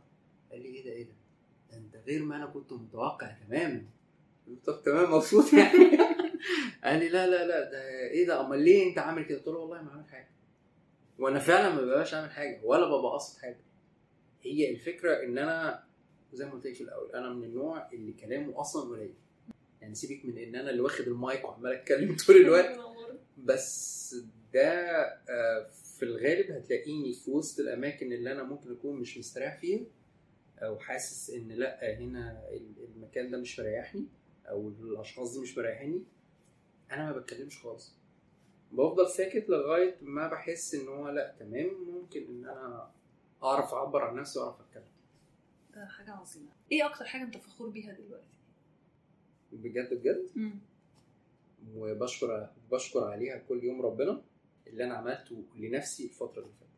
قال لي إيه ده إيه ده؟ ده أنت غير ما أنا كنت متوقع تماما قلت طب تمام مبسوط يعني؟ قال لي لا لا لا ده إيه ده أمال ليه أنت عامل كده؟ قلت له والله ما عامل حاجة. وأنا فعلا ما ببقاش عامل حاجة ولا ببقى قاصد حاجة. هي الفكرة إن أنا زي ما قلت لك في الأول أنا من النوع اللي كلامه أصلا قليل. يعني سيبك من إن أنا اللي واخد المايك وعمال أتكلم طول الوقت. بس ده آه، في الغالب هتلاقيني في وسط الأماكن اللي أنا ممكن أكون مش مستريح فيها أو حاسس إن لأ هنا المكان ده مش مريحني أو الأشخاص دي مش مريحيني أنا ما بتكلمش خالص. بفضل ساكت لغاية ما بحس إن هو لأ تمام ممكن إن أنا أعرف أعبر عن نفسي وأعرف أتكلم. ده حاجة عظيمة. إيه أكتر حاجة أنت فخور بيها دلوقتي؟ بجد بجد؟ وبشكر بشكر عليها كل يوم ربنا. اللي أنا عملته لنفسي الفترة اللي فاتت.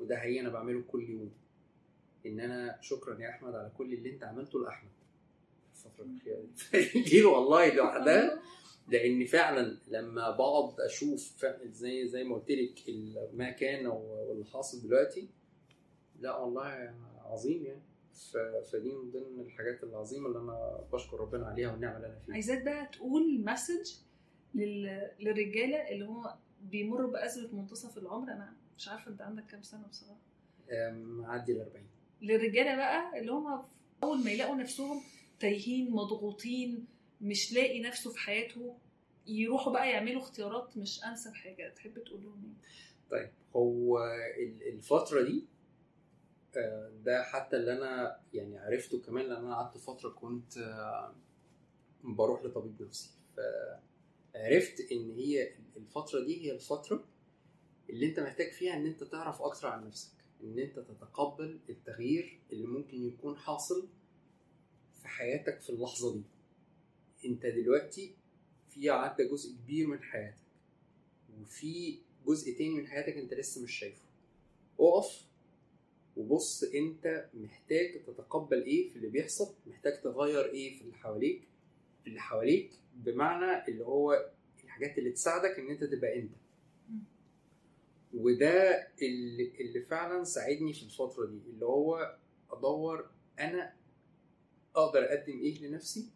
وده حقيقي أنا بعمله كل يوم. إن أنا شكرا يا أحمد على كل اللي أنت عملته لأحمد. الفترة الاخيره دي والله لوحدها. لأن فعلا لما بقعد أشوف فعلا زي زي ما قلت لك ما كان واللي حاصل دلوقتي لا والله عظيم يعني. فدي من ضمن الحاجات العظيمة اللي أنا بشكر ربنا عليها والنعمة اللي أنا فيها. عايزاك بقى تقول مسج لل... للرجالة اللي هو بيمروا بأزمة منتصف العمر. أنا مش عارفة أنت عندك كام سنة بصراحة. أم، معدي ال 40 للرجالة بقى اللي هم أول ما يلاقوا نفسهم تايهين مضغوطين مش لاقي نفسه في حياته يروحوا بقى يعملوا اختيارات مش أنسب حاجة. تحب تقول لهم إيه؟ طيب هو ال- الفترة دي آه، ده حتى اللي أنا يعني عرفته كمان لأن أنا قعدت فترة كنت آه، بروح لطبيب نفسي. فعرفت إن هي الفترة دي هي الفترة اللي أنت محتاج فيها إن أنت تعرف أكتر عن نفسك إن أنت تتقبل التغيير اللي ممكن يكون حاصل في حياتك في اللحظة دي. أنت دلوقتي في عدى جزء كبير من حياتك وفي جزء تاني من حياتك أنت لسه مش شايفه. اقف وبص أنت محتاج تتقبل إيه في اللي بيحصل محتاج تغير إيه في اللي حواليك اللي حواليك بمعنى اللي هو الحاجات اللي تساعدك إن أنت تبقى أنت. وده اللي, اللي فعلا ساعدني في الفترة دي اللي هو أدور أنا أقدر أقدم إيه لنفسي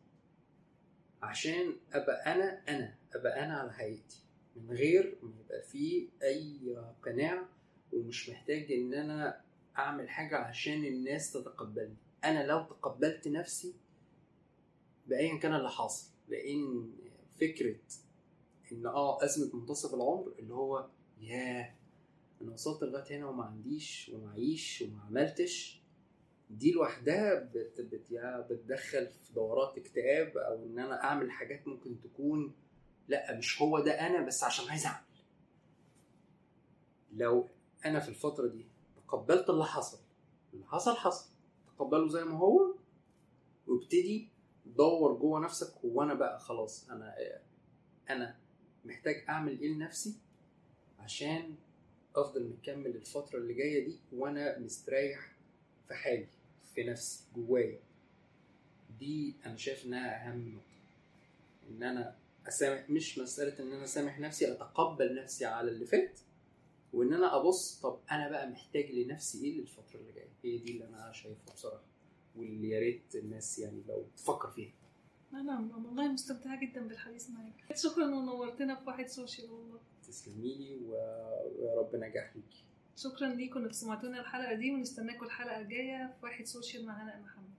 عشان أبقى أنا أنا أبقى أنا على حقيقتي. من غير ما يبقى فيه أي قناع ومش محتاج إن أنا أعمل حاجة عشان الناس تتقبلني. أنا لو تقبلت نفسي بايا كان اللي حاصل لأن فكرة إن آه أزمة منتصف العمر اللي هو ياه أنا وصلت لغاية هنا وما عنديش ومعيش وما عملتش دي لوحدها بت بت بتدخل في دورات اكتئاب أو إن أنا أعمل حاجات ممكن تكون لأ مش هو ده أنا بس عشان عايز أعمل. لو أنا في الفترة دي تقبلت اللي حصل اللي حصل حصل تقبله زي ما هو وابتدي دور جوه نفسك هو أنا بقى خلاص أنا أنا محتاج اعمل إيه لنفسي عشان افضل مكمل الفترة اللي جاية دي وأنا مستريح في حالي في نفسي جوايا. دي أنا شايف انها اهم نقطة. ان أنا اسامح مش مسألة ان أنا اسامح نفسي اتقبل نفسي على اللي فات وان أنا ابص طب أنا بقى محتاج لنفسي إيه للفترة اللي جاية. هي دي اللي أنا شايفها بصراحة. واللي يا ريت الناس يعني لو تفكر فيها. أنا والله مستمتعة جدا بالحديث معاك. شكرا ونورتنا في واحد سوشيال والله. تسلمي لي ويا رب نجاح ليكي شكرا ليكم انكم سمعتونا الحلقة دي ونستناكم الحلقة الجاية في واحد سوشيال مع هناء محمد.